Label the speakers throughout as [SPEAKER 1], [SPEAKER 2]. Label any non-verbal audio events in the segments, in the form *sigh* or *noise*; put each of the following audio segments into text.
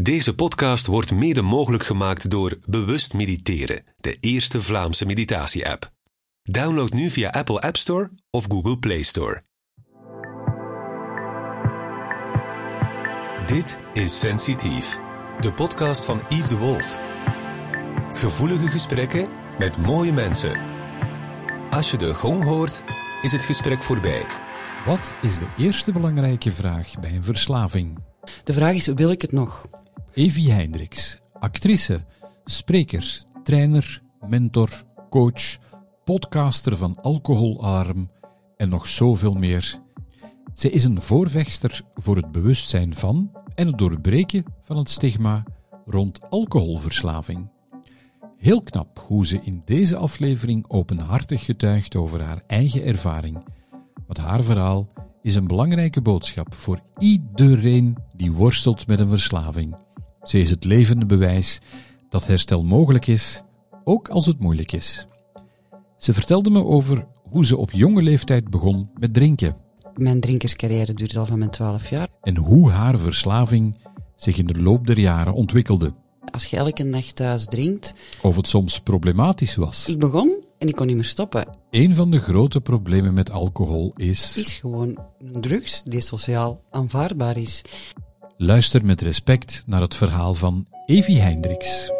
[SPEAKER 1] Deze podcast wordt mede mogelijk gemaakt door Bewust Mediteren, de eerste Vlaamse meditatie-app. Download nu via Apple App Store of Google Play Store. Dit is Sensitief, de podcast van Yves de Wolf. Gevoelige gesprekken met mooie mensen. Als je de gong hoort, is het gesprek voorbij.
[SPEAKER 2] Wat is de eerste belangrijke vraag bij een verslaving?
[SPEAKER 3] De vraag is, wil ik het nog?
[SPEAKER 2] Evie Hendricks, actrice, spreker, trainer, mentor, coach, podcaster van Alcoholalarm en nog zoveel meer. Zij is een voorvechter voor het bewustzijn van en het doorbreken van het stigma rond alcoholverslaving. Heel knap hoe ze in deze aflevering openhartig getuigt over haar eigen ervaring. Want haar verhaal is een belangrijke boodschap voor iedereen die worstelt met een verslaving. Ze is het levende bewijs dat herstel mogelijk is, ook als het moeilijk is. Ze vertelde me over hoe ze op jonge leeftijd begon met drinken
[SPEAKER 3] Mijn drinkerscarrière duurt al van mijn 12 jaar.
[SPEAKER 2] en hoe haar verslaving zich in de loop der jaren ontwikkelde.
[SPEAKER 3] Als je elke dag thuis drinkt,
[SPEAKER 2] Of het soms problematisch was.
[SPEAKER 3] ik begon en ik kon niet meer stoppen.
[SPEAKER 2] Een van de grote problemen met alcohol is.
[SPEAKER 3] Is gewoon een drugs die sociaal aanvaardbaar is.
[SPEAKER 2] Luister met respect naar het verhaal van Evie Hendricks.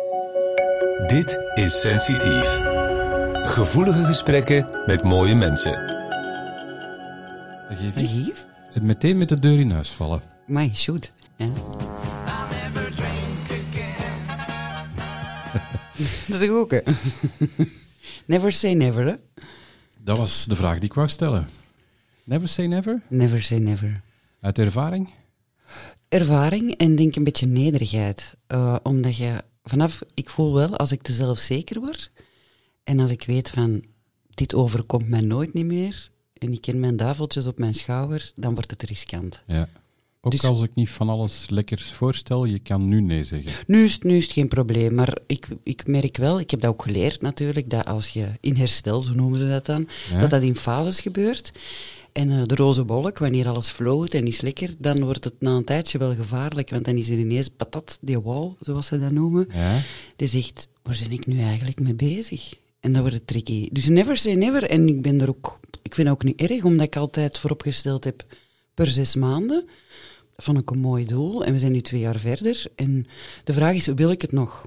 [SPEAKER 1] Dit is Sensitief. Gevoelige gesprekken met mooie mensen.
[SPEAKER 2] Dag Evie.
[SPEAKER 3] Lief?
[SPEAKER 2] Het meteen met de deur in huis vallen.
[SPEAKER 3] My shoot. Ja. *laughs* Dat is ook, hè? *laughs* Never say never, hè?
[SPEAKER 2] Dat was de vraag die ik wou stellen. Never say never?
[SPEAKER 3] Never say never.
[SPEAKER 2] Uit ervaring?
[SPEAKER 3] Ervaring en denk een beetje nederigheid. Eh, omdat je vanaf, ik voel wel als ik te zelfzeker word en als ik weet van dit overkomt mij nooit niet meer en ik ken mijn duiveltjes op mijn schouder, dan wordt het riskant.
[SPEAKER 2] Ja. Ook
[SPEAKER 3] Dus-
[SPEAKER 2] als ik niet van alles lekkers voorstel, je kan nu nee zeggen.
[SPEAKER 3] Nu is, het- nu is het geen probleem, maar ik, ik merk wel, ik heb dat ook geleerd natuurlijk, dat als je in herstel, zo noemen ze dat dan,
[SPEAKER 2] Ja?
[SPEAKER 3] dat dat in fases gebeurt. En eh, de roze wolk, wanneer alles floot en is lekker, dan wordt het na een tijdje wel gevaarlijk, want dan is er ineens patat, die wall, zoals ze dat noemen.
[SPEAKER 2] Ja?
[SPEAKER 3] die zegt, waar ben ik nu eigenlijk mee bezig? En dan wordt het tricky. Dus never say never. En ik ben er ook, ik vind het ook niet erg, omdat ik altijd vooropgesteld heb per zes maanden. Dat vond ik een mooi doel. En we zijn nu twee jaar verder. En de vraag is, wil ik het nog?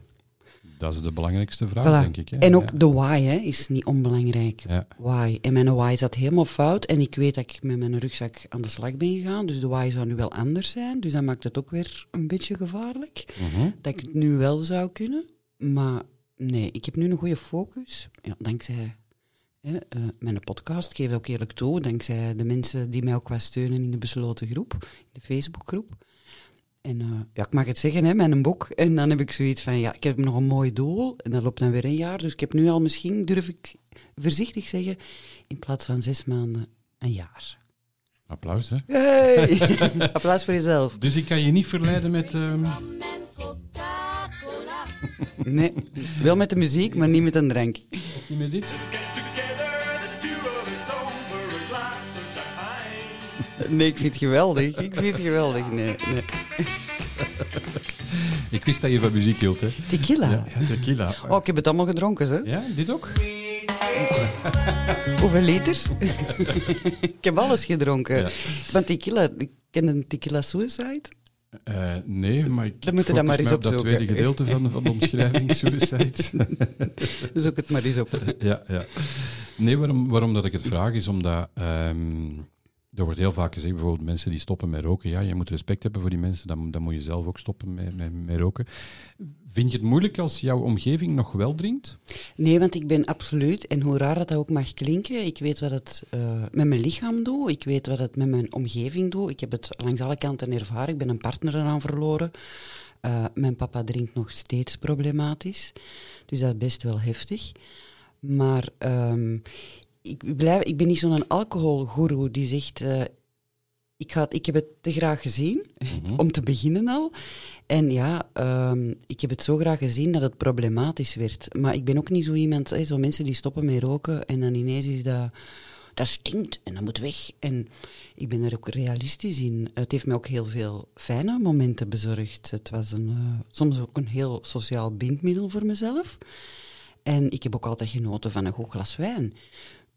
[SPEAKER 2] Dat is de belangrijkste vraag,
[SPEAKER 3] Voilà.
[SPEAKER 2] denk ik. Hè?
[SPEAKER 3] En ook
[SPEAKER 2] Ja.
[SPEAKER 3] de why hè, is niet onbelangrijk.
[SPEAKER 2] Ja.
[SPEAKER 3] Why. En mijn why zat helemaal fout. En ik weet dat ik met mijn rugzak aan de slag ben gegaan. Dus de why zou nu wel anders zijn. Dus dat maakt het ook weer een beetje gevaarlijk.
[SPEAKER 2] Mhm.
[SPEAKER 3] dat ik het nu wel zou kunnen. Maar nee, ik heb nu een goede focus. Ja, dankzij hè, eh, mijn podcast, geef ik ook eerlijk toe. Dankzij de mensen die mij ook wat steunen in de besloten groep, in de Facebookgroep. En eh, ja, ik mag het zeggen, hè, met een boek. En dan heb ik zoiets van, ja, ik heb nog een mooi doel. En dat loopt dan weer een jaar. Dus ik heb nu al misschien, durf ik voorzichtig zeggen, in plaats van zes maanden, een jaar.
[SPEAKER 2] Applaus, hè?
[SPEAKER 3] Hey! *laughs* Applaus voor jezelf.
[SPEAKER 2] Dus ik kan je niet verleiden met... ehm,
[SPEAKER 3] Nee, wel met de muziek, maar niet met een drank.
[SPEAKER 2] niet met dit? *laughs*
[SPEAKER 3] Nee, ik vind het geweldig. Ik vind het geweldig. Nee, nee. *laughs*
[SPEAKER 2] Ik wist dat je van muziek hield, hè?
[SPEAKER 3] Tequila.
[SPEAKER 2] Ja, ja, tequila.
[SPEAKER 3] Oh, ik heb het allemaal gedronken, hè?
[SPEAKER 2] Ja, dit ook? *laughs*
[SPEAKER 3] Hoeveel liters? ik heb alles gedronken.
[SPEAKER 2] Ja.
[SPEAKER 3] Want tequila, ik ken een tequila suicide.
[SPEAKER 2] Eh, nee, maar ik
[SPEAKER 3] Dan moet je dat maar eens
[SPEAKER 2] op dat tweede gedeelte van, van de omschrijving, suicide.
[SPEAKER 3] Zoek het maar eens op.
[SPEAKER 2] ja, ja. Nee, waarom, waarom dat ik het vraag is omdat... ehm, er wordt heel vaak gezegd, bijvoorbeeld mensen die stoppen met roken. Ja, je moet respect hebben voor die mensen, dan, dan moet je zelf ook stoppen met, met, roken. Vind je het moeilijk als jouw omgeving nog wel drinkt?
[SPEAKER 3] Nee, want ik ben absoluut, en hoe raar dat, dat ook mag klinken, ik weet wat het eh, met mijn lichaam doet, ik weet wat het met mijn omgeving doet. Ik heb het langs alle kanten ervaren, ik ben een partner eraan verloren. Eh, mijn papa drinkt nog steeds problematisch, dus dat is best wel heftig. Maar ehm, ik, blijf, ik ben niet zo'n alcoholgoeroe die zegt, eh, ik, het- ik heb het te graag gezien, om te beginnen al. En ja, ehm, ik heb het zo graag gezien dat het problematisch werd. Maar ik ben ook niet zo iemand, hè, zo mensen die stoppen met roken en dan ineens is dat dat stinkt en dat moet weg. En ik ben er ook realistisch in. Het heeft mij ook heel veel fijne momenten bezorgd. Het was een, uh, soms ook een heel sociaal bindmiddel voor mezelf. En ik heb ook altijd genoten van een goed glas wijn.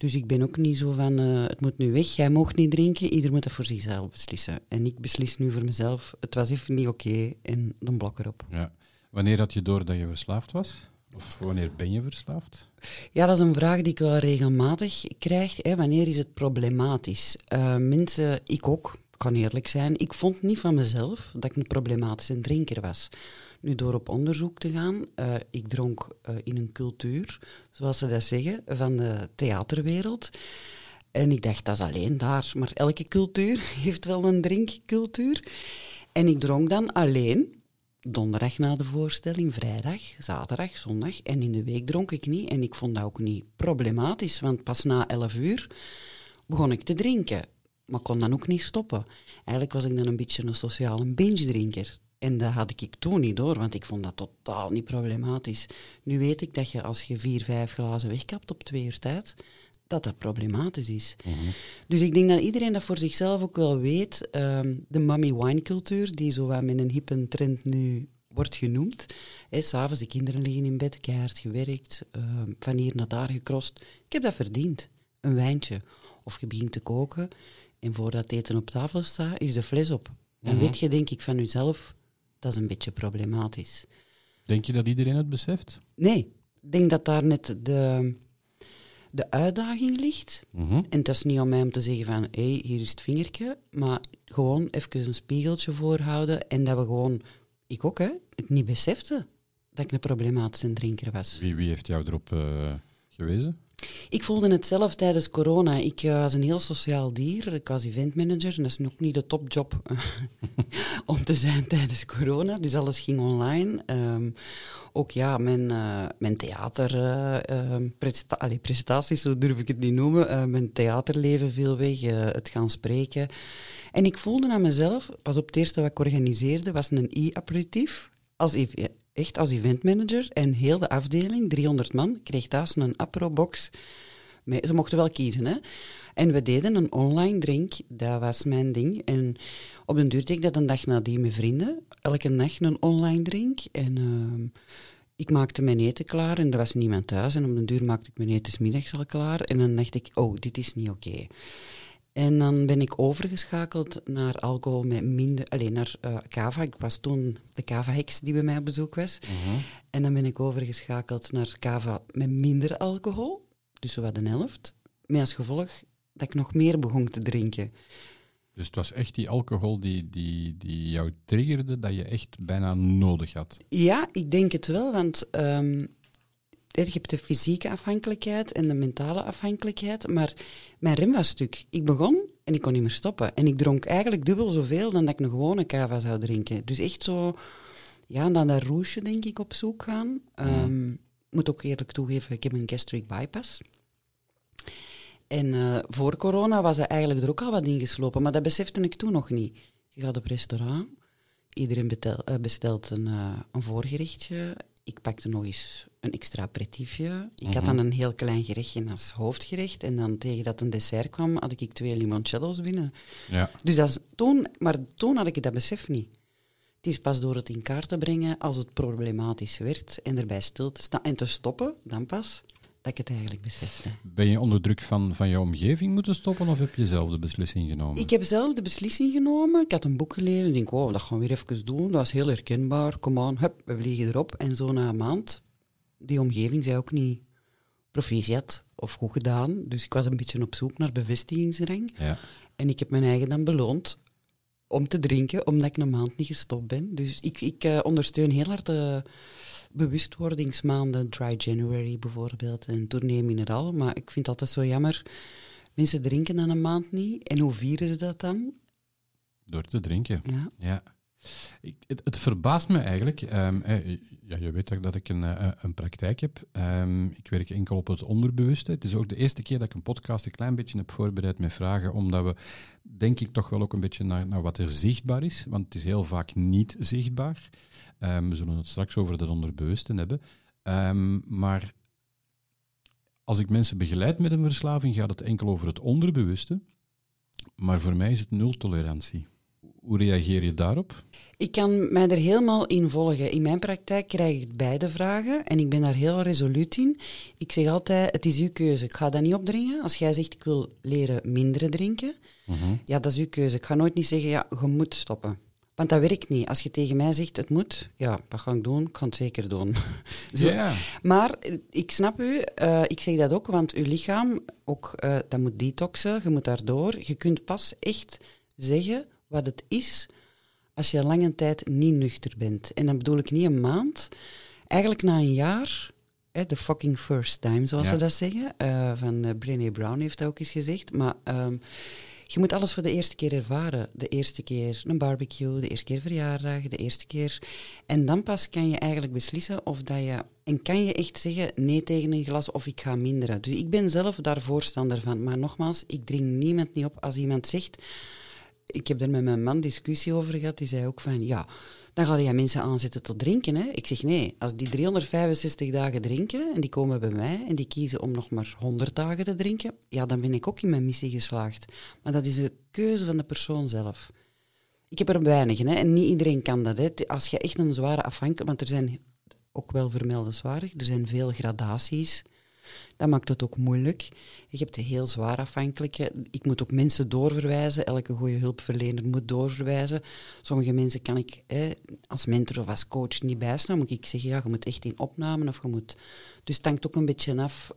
[SPEAKER 3] Dus ik ben ook niet zo van, uh, het moet nu weg, jij mag niet drinken, ieder moet dat voor zichzelf beslissen. En ik beslis nu voor mezelf, het was even niet oké en dan blok erop.
[SPEAKER 2] Ja. Wanneer had je door dat je verslaafd was? Of wanneer ben je verslaafd?
[SPEAKER 3] Ja, dat is een vraag die ik wel regelmatig krijg. Hè. Wanneer is het problematisch? Uh, mensen, ik ook, kan eerlijk zijn, ik vond niet van mezelf dat ik een problematische drinker was. Nu, door op onderzoek te gaan, uh, ik dronk uh, in een cultuur, zoals ze dat zeggen, van de theaterwereld. En ik dacht, dat is alleen daar. Maar elke cultuur *laughs* heeft wel een drinkcultuur. En ik dronk dan alleen, donderdag na de voorstelling, vrijdag, zaterdag, zondag. En in de week dronk ik niet. En ik vond dat ook niet problematisch, want pas na elf uur begon ik te drinken. Maar kon dan ook niet stoppen. Eigenlijk was ik dan een beetje een sociale binge-drinker. En dat had ik toen niet door, want ik vond dat totaal niet problematisch. Nu weet ik dat je als je vier, vijf glazen wegkapt op twee uur tijd, dat dat problematisch is.
[SPEAKER 2] Mhm.
[SPEAKER 3] Dus ik denk dat iedereen dat voor zichzelf ook wel weet. Um, de mommy wine cultuur, die zo wat met een hippe trend nu wordt genoemd. S'avonds, de kinderen liggen in bed, keihard gewerkt, um, van hier naar daar gekrost. Ik heb dat verdiend. Een wijntje. Of je begint te koken en voordat het eten op tafel staat, is de fles op. Dan
[SPEAKER 2] Mhm.
[SPEAKER 3] weet je denk ik van jezelf, dat is een beetje problematisch.
[SPEAKER 2] Denk je dat iedereen het beseft?
[SPEAKER 3] Nee, ik denk dat daar net de, de uitdaging ligt.
[SPEAKER 2] Mhm.
[SPEAKER 3] En het is niet om mij om te zeggen van, hé, hey, hier is het vingertje, maar gewoon even een spiegeltje voorhouden en dat we gewoon, ik ook hè, het niet besefte dat ik een problematische drinker was.
[SPEAKER 2] Wie, wie heeft jou erop eh, gewezen?
[SPEAKER 3] Ik voelde het zelf tijdens corona. Ik eh, was een heel sociaal dier. Ik was eventmanager en dat is ook niet de topjob *laughs* om te zijn tijdens corona. Dus alles ging online. Ehm, ook ja, mijn, uh, mijn theater, presta allee, prestaties, zo durf ik het niet noemen. Mijn theaterleven viel weg, het gaan spreken. En ik voelde aan mezelf, pas op het eerste wat ik organiseerde, was een e-aperitief. Als echt als eventmanager. En heel de afdeling, 300 man, kreeg thuis een apro-box. Ze mochten wel kiezen, hè. En we deden een online drink, dat was mijn ding. En op den duur deed ik dat een dag nadien met vrienden. Elke dag een online drink. En uh, ik maakte mijn eten klaar en er was niemand thuis. En op den duur maakte ik mijn eten middags al klaar. En dan dacht ik, oh, dit is niet oké. En dan ben ik overgeschakeld naar alcohol met minder... Alleen naar uh, cava. Ik was toen de cava-heks die bij mij op bezoek was.
[SPEAKER 2] Uh -huh.
[SPEAKER 3] En dan ben ik overgeschakeld naar cava met minder alcohol. Dus zowat een helft. Met als gevolg dat ik nog meer begon te drinken.
[SPEAKER 2] Dus het was echt die alcohol die, die, die jou triggerde, dat je echt bijna nodig had?
[SPEAKER 3] Ja, ik denk het wel, want... Um, je hebt de fysieke afhankelijkheid en de mentale afhankelijkheid, maar mijn rem was stuk. Ik begon en ik kon niet meer stoppen. En ik dronk eigenlijk dubbel zoveel dan dat ik een gewone cava zou drinken. Dus echt zo, ja, naar dat roesje denk ik op zoek gaan.
[SPEAKER 2] Ja.
[SPEAKER 3] Um, moet ook eerlijk toegeven, ik heb een gastric bypass. En uh, voor corona was er eigenlijk er ook al wat ingeslopen, maar dat besefte ik toen nog niet. Je gaat op restaurant, iedereen betel, uh, bestelt een, uh, een voorgerechtje. Ik pakte nog eens een extra aperitiefje. Ik
[SPEAKER 2] Mhm.
[SPEAKER 3] had dan een heel klein gerechtje als hoofdgerecht. En dan tegen dat een dessert kwam, had ik twee limoncello's binnen.
[SPEAKER 2] Ja.
[SPEAKER 3] Dus dat is, toen, maar toen had ik dat besef niet. Het is pas door het in kaart te brengen als het problematisch werd en erbij stil te staan en te stoppen, dan pas, dat ik het eigenlijk besefte.
[SPEAKER 2] Ben je onder druk van, van je omgeving moeten stoppen of heb je zelf de beslissing genomen?
[SPEAKER 3] Ik heb zelf de beslissing genomen. Ik had een boek gelezen. Ik denk, oh, dat gaan we weer even doen. Dat was heel herkenbaar. Kom aan, hup, we vliegen erop. En zo na een maand, die omgeving zei ook niet proficiat of goed gedaan. Dus ik was een beetje op zoek naar bevestigingsrang.
[SPEAKER 2] Ja.
[SPEAKER 3] En ik heb mijn eigen dan beloond om te drinken, omdat ik een maand niet gestopt ben. Dus ik, ik uh, ondersteun heel hard de bewustwordingsmaanden, Dry January bijvoorbeeld, en Tournee Mineral. Maar ik vind het altijd zo jammer. Mensen drinken dan een maand niet. En hoe vieren ze dat dan?
[SPEAKER 2] Door te drinken.
[SPEAKER 3] Ja.
[SPEAKER 2] ja. Ik, het, het, verbaast me eigenlijk. Um, eh, ja, je weet ook dat ik een, uh, een praktijk heb. Um, ik werk enkel op het onderbewuste. Het is ook de eerste keer dat ik een podcast een klein beetje heb voorbereid met vragen, omdat we, denk ik, toch wel ook een beetje naar, naar wat er zichtbaar is. Want het is heel vaak niet zichtbaar. Um, we zullen het straks over dat onderbewuste hebben. maar als ik mensen begeleid met een verslaving, gaat het enkel over het onderbewuste. Maar voor mij is het nul tolerantie. Hoe reageer je daarop?
[SPEAKER 3] Ik kan mij er helemaal in volgen. In mijn praktijk krijg ik beide vragen en ik ben daar heel resoluut in. Ik zeg altijd, het is uw keuze. Ik ga dat niet opdringen. Als jij zegt, ik wil leren minder drinken, ja, dat is uw keuze. Ik ga nooit niet zeggen, ja, je moet stoppen. Want dat werkt niet. Als je tegen mij zegt, het moet, ja, dat ga ik doen. Ik ga het zeker doen. *laughs*
[SPEAKER 2] Ja.
[SPEAKER 3] Maar eh, ik snap u, eh, ik zeg dat ook, want uw lichaam, ook, eh, dat moet detoxen, je moet daardoor. Je kunt pas echt zeggen wat het is als je lange tijd niet nuchter bent. En dan bedoel ik niet een maand, eigenlijk na een jaar, de fucking first time, zoals
[SPEAKER 2] Ja.
[SPEAKER 3] ze dat zeggen. eh, van uh, Brené Brown heeft dat ook eens gezegd. Maar ehm, je moet alles voor de eerste keer ervaren. De eerste keer een barbecue, de eerste keer verjaardag, de eerste keer. En dan pas kan je eigenlijk beslissen of dat je. En kan je echt zeggen nee tegen een glas of ik ga minderen. Dus ik ben zelf daar voorstander van. Maar nogmaals, ik dring niemand niet op als iemand zegt. Ik heb er met mijn man discussie over gehad. Die zei ook van ja. Dan ga je mensen aanzetten tot drinken. Hè? Ik zeg nee, als die 365 dagen drinken en die komen bij mij en die kiezen om nog maar 100 dagen te drinken, ja, dan ben ik ook in mijn missie geslaagd. Maar dat is een keuze van de persoon zelf. Ik heb er weinig hè, en niet iedereen kan dat. Hè. Als je echt een zware afhankelijk, want er zijn ook wel vermeldenswaardig, er zijn veel gradaties. Dat maakt het ook moeilijk. Je hebt de heel zwaar afhankelijke. Ik moet ook mensen doorverwijzen. Elke goede hulpverlener moet doorverwijzen. Sommige mensen kan ik hè, als mentor of als coach niet bijstaan. Moet ik zeggen, ja, je moet echt in opname of je moet... Dus het hangt ook een beetje af,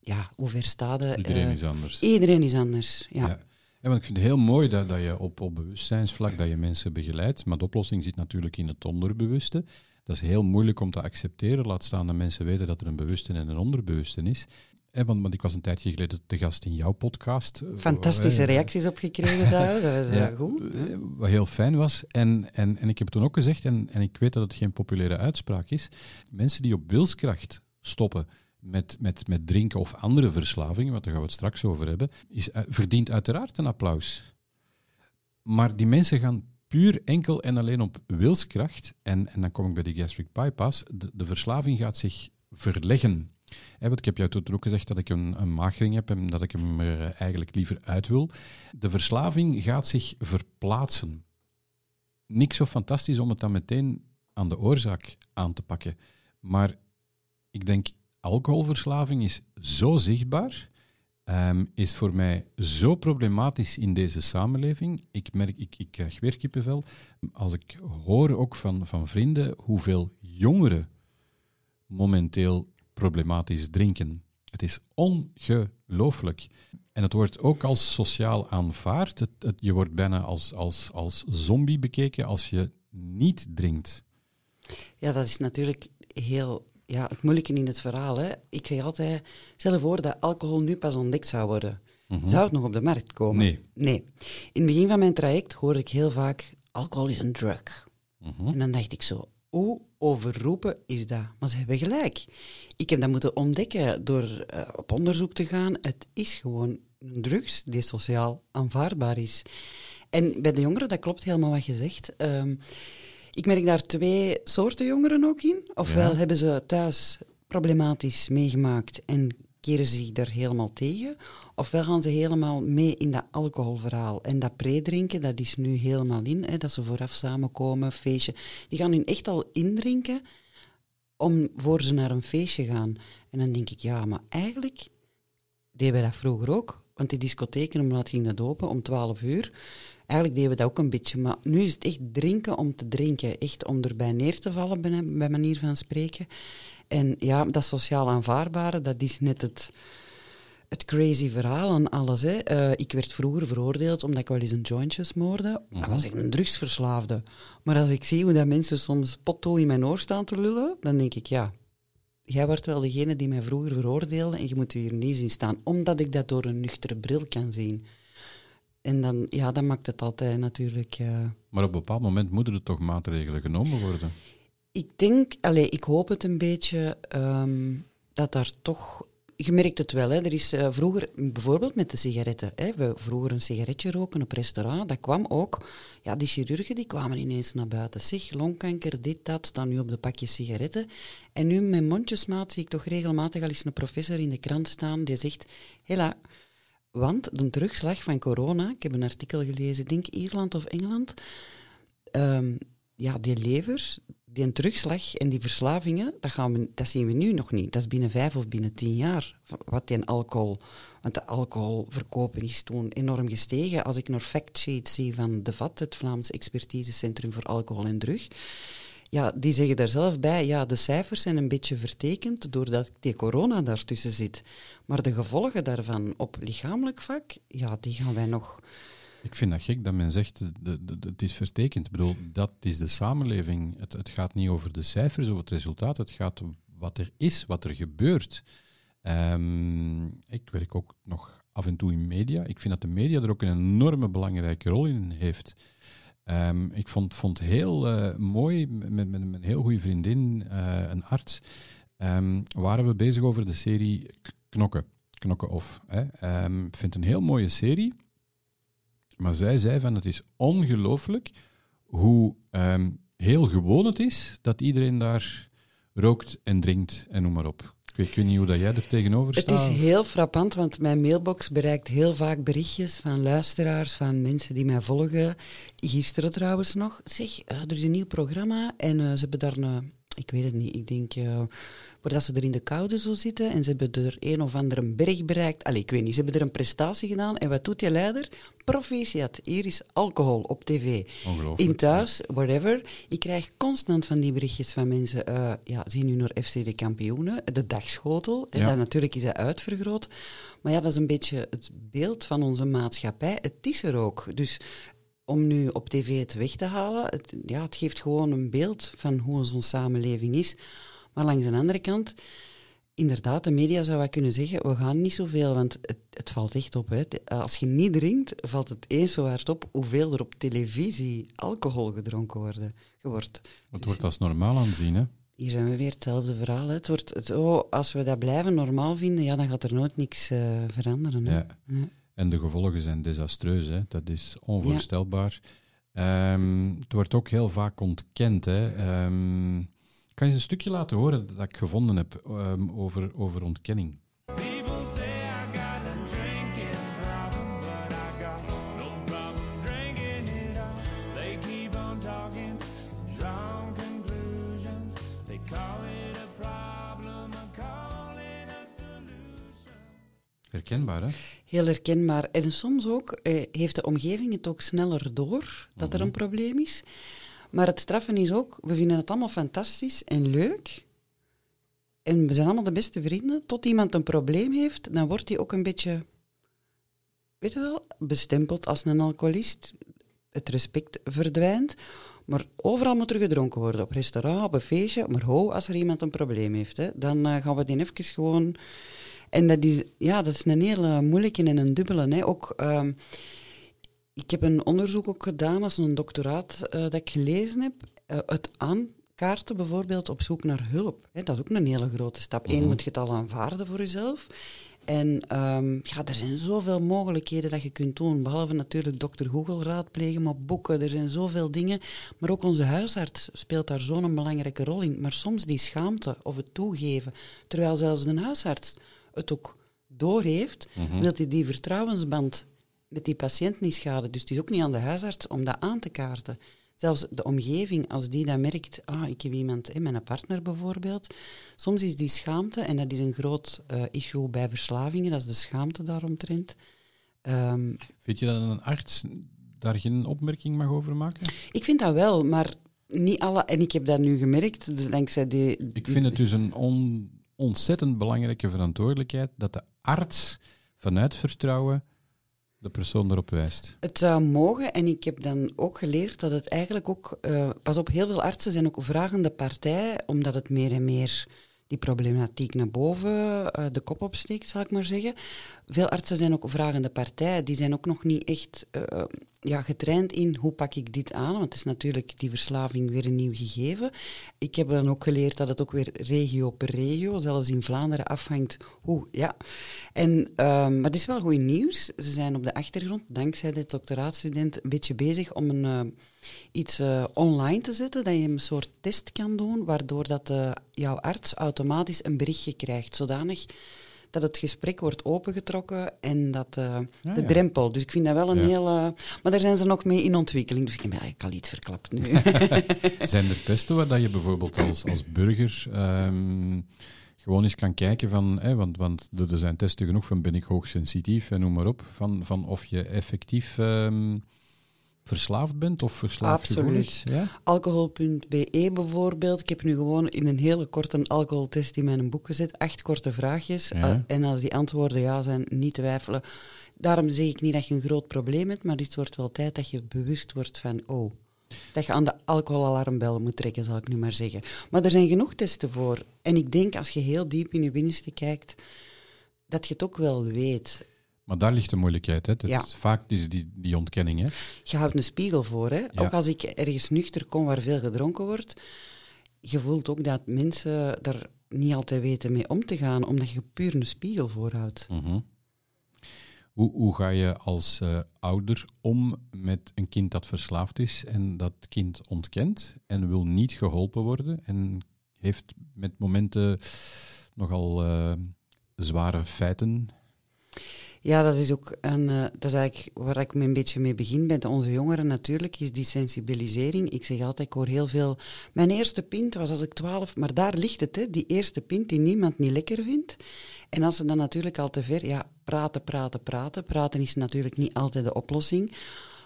[SPEAKER 3] ja, hoe ver staat je,
[SPEAKER 2] Iedereen
[SPEAKER 3] eh,
[SPEAKER 2] is anders.
[SPEAKER 3] Iedereen is anders, ja.
[SPEAKER 2] Ja. Ja, want ik vind het heel mooi dat, dat je op, op bewustzijnsvlak dat je mensen begeleidt, maar de oplossing zit natuurlijk in het onderbewuste. Dat is heel moeilijk om te accepteren, laat staan dat mensen weten dat er een bewuste en een onderbewuste is. Hè, want, want ik was een tijdje geleden te gast in jouw podcast.
[SPEAKER 3] Fantastische
[SPEAKER 2] Eh,
[SPEAKER 3] reacties op gekregen daar, dat was *laughs*
[SPEAKER 2] Ja,
[SPEAKER 3] eh, goed.
[SPEAKER 2] eh, Wat heel fijn was. En, en, en ik heb toen ook gezegd, en, en ik weet dat het geen populaire uitspraak is, mensen die op wilskracht stoppen met, met, met drinken of andere verslavingen, want daar gaan we het straks over hebben, is, eh, verdient uiteraard een applaus. Maar die mensen gaan puur enkel en alleen op wilskracht, en, en dan kom ik bij die gastric bypass, de, de verslaving gaat zich verleggen. Want ik heb jou toen ook gezegd dat ik een, een magering heb en dat ik hem er eigenlijk liever uit wil. De verslaving gaat zich verplaatsen. Niks zo fantastisch om het dan meteen aan de oorzaak aan te pakken. Maar ik denk, alcoholverslaving is zo zichtbaar, ehm, is voor mij zo problematisch in deze samenleving. Ik merk, ik, ik krijg weer. Als ik hoor ook van, van vrienden hoeveel jongeren momenteel problematisch drinken. Het is ongelooflijk. En het wordt ook als sociaal aanvaard. Het- je wordt bijna als, als, als zombie bekeken als je niet drinkt.
[SPEAKER 3] Ja, dat is natuurlijk heel ja, het moeilijke in het verhaal. Hè. Ik zeg altijd, stel je voor dat alcohol nu pas ontdekt zou worden. Zou het nog op de markt komen?
[SPEAKER 2] Nee.
[SPEAKER 3] Nee. In het begin van mijn traject hoorde ik heel vaak, alcohol is een drug. En dan dacht ik zo, hoe overroepen is dat? Maar ze hebben gelijk. Ik heb dat moeten ontdekken door eh, op onderzoek te gaan. Het is gewoon een drugs die sociaal aanvaardbaar is. En bij de jongeren, dat klopt helemaal wat je zegt. Ehm, ik merk daar twee soorten jongeren ook in. Ofwel
[SPEAKER 2] Ja.
[SPEAKER 3] hebben ze thuis problematisch meegemaakt en keren ze zich daar helemaal tegen. Ofwel gaan ze helemaal mee in dat alcoholverhaal. En dat predrinken, dat is nu helemaal in. Hè, dat ze vooraf samenkomen, feestje. Die gaan hun echt al indrinken om voor ze naar een feestje gaan. En dan denk ik, ja, maar eigenlijk deden we dat vroeger ook. Want die discotheken, om laat ging dat open om 12 uur. Eigenlijk deden we dat ook een beetje. Maar nu is het echt drinken om te drinken. Echt om erbij neer te vallen, bij, bij manier van spreken. En ja, dat sociaal aanvaardbare, dat is net het, het crazy verhaal aan alles. Hè. Eh, ik werd vroeger veroordeeld omdat ik wel eens een jointje smoorde. Dan was ik een drugsverslaafde. Maar als ik zie hoe dat mensen soms potto in mijn oor staan te lullen, dan denk ik, ja, jij wordt wel degene die mij vroeger veroordeelde en je moet hier niet zien staan, omdat ik dat door een nuchtere bril kan zien. En dan, ja, dat maakt het altijd natuurlijk... eh,
[SPEAKER 2] Maar op een bepaald moment moeten er toch maatregelen genomen worden.
[SPEAKER 3] Ik denk, allez, ik hoop het een beetje, ehm, dat daar toch je merkt het wel. Hè. Er is uh, vroeger, bijvoorbeeld met de sigaretten. Hè. We vroeger een sigaretje roken op restaurant. Dat kwam ook. Ja, die chirurgen die kwamen ineens naar buiten. Zeg, longkanker, dit, dat, staan nu op de pakjes sigaretten. En nu met mondjesmaat zie ik toch regelmatig al eens een professor in de krant staan die zegt, hela, want de terugslag van corona, ik heb een artikel gelezen, denk Ierland of Engeland, um, ja, die levers, die terugslag en die verslavingen, dat, gaan we, dat zien we nu nog niet. Dat is binnen vijf of binnen tien jaar. Wat die alcohol... Want de alcoholverkopen is toen enorm gestegen. Als ik nog factsheets zie van de VAT, het Vlaams Expertisecentrum voor Alcohol en Drug, ja, die zeggen daar zelf bij, ja, de cijfers zijn een beetje vertekend doordat die corona daartussen zit. Maar de gevolgen daarvan op lichamelijk vlak, ja, die gaan wij nog
[SPEAKER 2] ik vind dat gek dat men zegt, de, het is vertekend. Ik bedoel, dat is de samenleving. Het, het gaat niet over de cijfers, over het resultaat. Het gaat om wat er is, wat er gebeurt. Um, ik werk ook nog af en toe in media. Ik vind dat de media er ook een enorme belangrijke rol in heeft. Um, ik vond, vond heel uh, mooi, met, met, een heel goede vriendin, uh, een arts, um, waren we bezig over de serie Knokken. Knokken of. Hè. ik vind het een heel mooie serie. Maar zij zei van het is ongelooflijk hoe ehm, heel gewoon het is dat iedereen daar rookt en drinkt en noem maar op. Ik weet, niet hoe dat jij er tegenover staat.
[SPEAKER 3] Het is heel frappant, want mijn mailbox bereikt heel vaak berichtjes van luisteraars, van mensen die mij volgen. Gisteren trouwens nog. Zeg, uh, er is een nieuw programma en uh, ze hebben daar een, ik weet het niet, ik denk... Uh, dat ze er in de koude zo zitten en ze hebben er een of andere berg bereikt. Allee, ik weet niet, ze hebben er een prestatie gedaan. En wat doet die leider? Proficiat, hier is alcohol op tv. In thuis, whatever. Ik krijg constant van die berichtjes van mensen, uh, ja, zien nu naar FC de kampioenen, de dagschotel. Ja. En natuurlijk is dat uitvergroot. Maar ja, dat is een beetje het beeld van onze maatschappij. Het is er ook. Dus om nu op tv het weg te halen, het, ja, het geeft gewoon een beeld van hoe onze samenleving is. Maar langs de andere kant, inderdaad, de media zou wel kunnen zeggen, we gaan niet zoveel, want het, het valt echt op. Hè. Als je niet drinkt, valt het eens zo hard op hoeveel er op televisie alcohol gedronken worden, wordt.
[SPEAKER 2] Het dus wordt als normaal aanzien, hè?
[SPEAKER 3] Hier zijn we weer hetzelfde verhaal. Hè. Het wordt zo, als we dat blijven normaal vinden, ja, dan gaat er nooit niks uh, veranderen. Hè. Ja.
[SPEAKER 2] En de gevolgen zijn desastreus, hè. dat is onvoorstelbaar. Ja. Um, het wordt ook heel vaak ontkend. Hè. Um, kan je een stukje laten horen dat ik gevonden heb um, over, over ontkenning? Herkenbaar, hè?
[SPEAKER 3] Heel herkenbaar. En soms ook eh, heeft de omgeving het ook sneller door dat er een mhm. probleem is. Maar het straffen is ook, we vinden het allemaal fantastisch en leuk. En we zijn allemaal de beste vrienden. Tot iemand een probleem heeft, dan wordt hij ook een beetje, weet je wel, bestempeld als een alcoholist. Het respect verdwijnt. Maar overal moet er gedronken worden. Op restaurant, op een feestje. Maar ho, als er iemand een probleem heeft, hè, dan uh, gaan we die even gewoon... En dat is, ja, dat is een hele moeilijke en een dubbele. Hè. Ook... Uh, ik heb een onderzoek ook gedaan, als een doctoraat uh, dat ik gelezen heb. Uh, het aankaarten bijvoorbeeld op zoek naar hulp. Hè, dat is ook een hele grote stap. Eén, mhm. moet je het al aanvaarden voor jezelf. En um, ja, er zijn zoveel mogelijkheden dat je kunt doen. Behalve natuurlijk dokter Google raadplegen, maar boeken, er zijn zoveel dingen. Maar ook onze huisarts speelt daar zo'n belangrijke rol in. Maar soms die schaamte of het toegeven, terwijl zelfs de huisarts het ook doorheeft, mm wil hij die vertrouwensband met die patiënt niet schaden. Dus het is ook niet aan de huisarts om dat aan te kaarten. Zelfs de omgeving, als die dat merkt, ah, ik heb iemand, hè, mijn partner bijvoorbeeld, soms is die schaamte, en dat is een groot uh, issue bij verslavingen, dat is de schaamte daaromtrent.
[SPEAKER 2] Um, vind je dat een arts daar geen opmerking mag over maken?
[SPEAKER 3] Ik vind dat wel, maar niet alle, en ik heb dat nu gemerkt, dus dankzij die...
[SPEAKER 2] Ik vind het dus een on, ontzettend belangrijke verantwoordelijkheid dat de arts vanuit vertrouwen de persoon erop wijst.
[SPEAKER 3] Het zou mogen, en ik heb dan ook geleerd dat het eigenlijk ook, uh, pas op, heel veel artsen zijn ook vragende partij, omdat het meer en meer die problematiek naar boven uh, de kop opsteekt, zal ik maar zeggen. veel artsen zijn ook vragende partij. Die zijn ook nog niet echt uh, ja, getraind in hoe pak ik dit aan. Want het is natuurlijk die verslaving weer een nieuw gegeven. Ik heb dan ook geleerd dat het ook weer regio per regio, zelfs in Vlaanderen, afhangt hoe. Ja. En, uh, maar het is wel goed nieuws. Ze zijn op de achtergrond, dankzij de doctoraatstudent, een beetje bezig om een, uh, iets online te zetten. Dat je een soort test kan doen, waardoor dat, jouw arts automatisch een berichtje krijgt. Zodanig dat het gesprek wordt opengetrokken en dat uh, de ja. drempel. Dus ik vind dat wel een ja. heel... Maar daar zijn ze nog mee in ontwikkeling, dus ik heb eigenlijk al iets verklapt nu. *laughs*
[SPEAKER 2] zijn er testen waar dat je bijvoorbeeld als, als burger um, gewoon eens kan kijken van... Hè, want, want er zijn testen genoeg van ben ik hoogsensitief en noem maar op, van, van of je effectief... Um, verslaafd bent of verslaafd
[SPEAKER 3] Absoluut. Ja? Alcohol.be bijvoorbeeld. Ik heb nu gewoon in een hele korte alcoholtest in mijn boek gezet. Acht korte vraagjes. Ja. En als die antwoorden ja zijn, niet twijfelen. Daarom zeg ik niet dat je een groot probleem hebt, maar het wordt wel tijd dat je bewust wordt van, oh, dat je aan de alcoholalarmbel moet trekken, zal ik nu maar zeggen. Maar er zijn genoeg testen voor. En ik denk, als je heel diep in je binnenste kijkt, dat je het ook wel weet.
[SPEAKER 2] Maar daar ligt de moeilijkheid. Hè? ja. is, vaak is die, die ontkenning. Hè?
[SPEAKER 3] Je houdt een spiegel voor. Hè? Ook als ik ergens nuchter kom waar veel gedronken wordt, je voelt ook dat mensen er niet altijd weten mee om te gaan, omdat je puur een spiegel voorhoudt.
[SPEAKER 2] Mm hoe, hoe ga je als uh, ouder om met een kind dat verslaafd is en dat kind ontkent en wil niet geholpen worden en heeft met momenten nogal uh, zware feiten
[SPEAKER 3] ja, dat is ook een, uh, dat is eigenlijk waar ik me een beetje mee begin bij onze jongeren natuurlijk, is die sensibilisering. Ik zeg altijd, ik hoor heel veel. Mijn eerste pint was als ik twaalf, maar daar ligt het, hè, die eerste pint die niemand niet lekker vindt. En als ze dan natuurlijk al te ver, ja, praten, praten, praten. Praten is natuurlijk niet altijd de oplossing.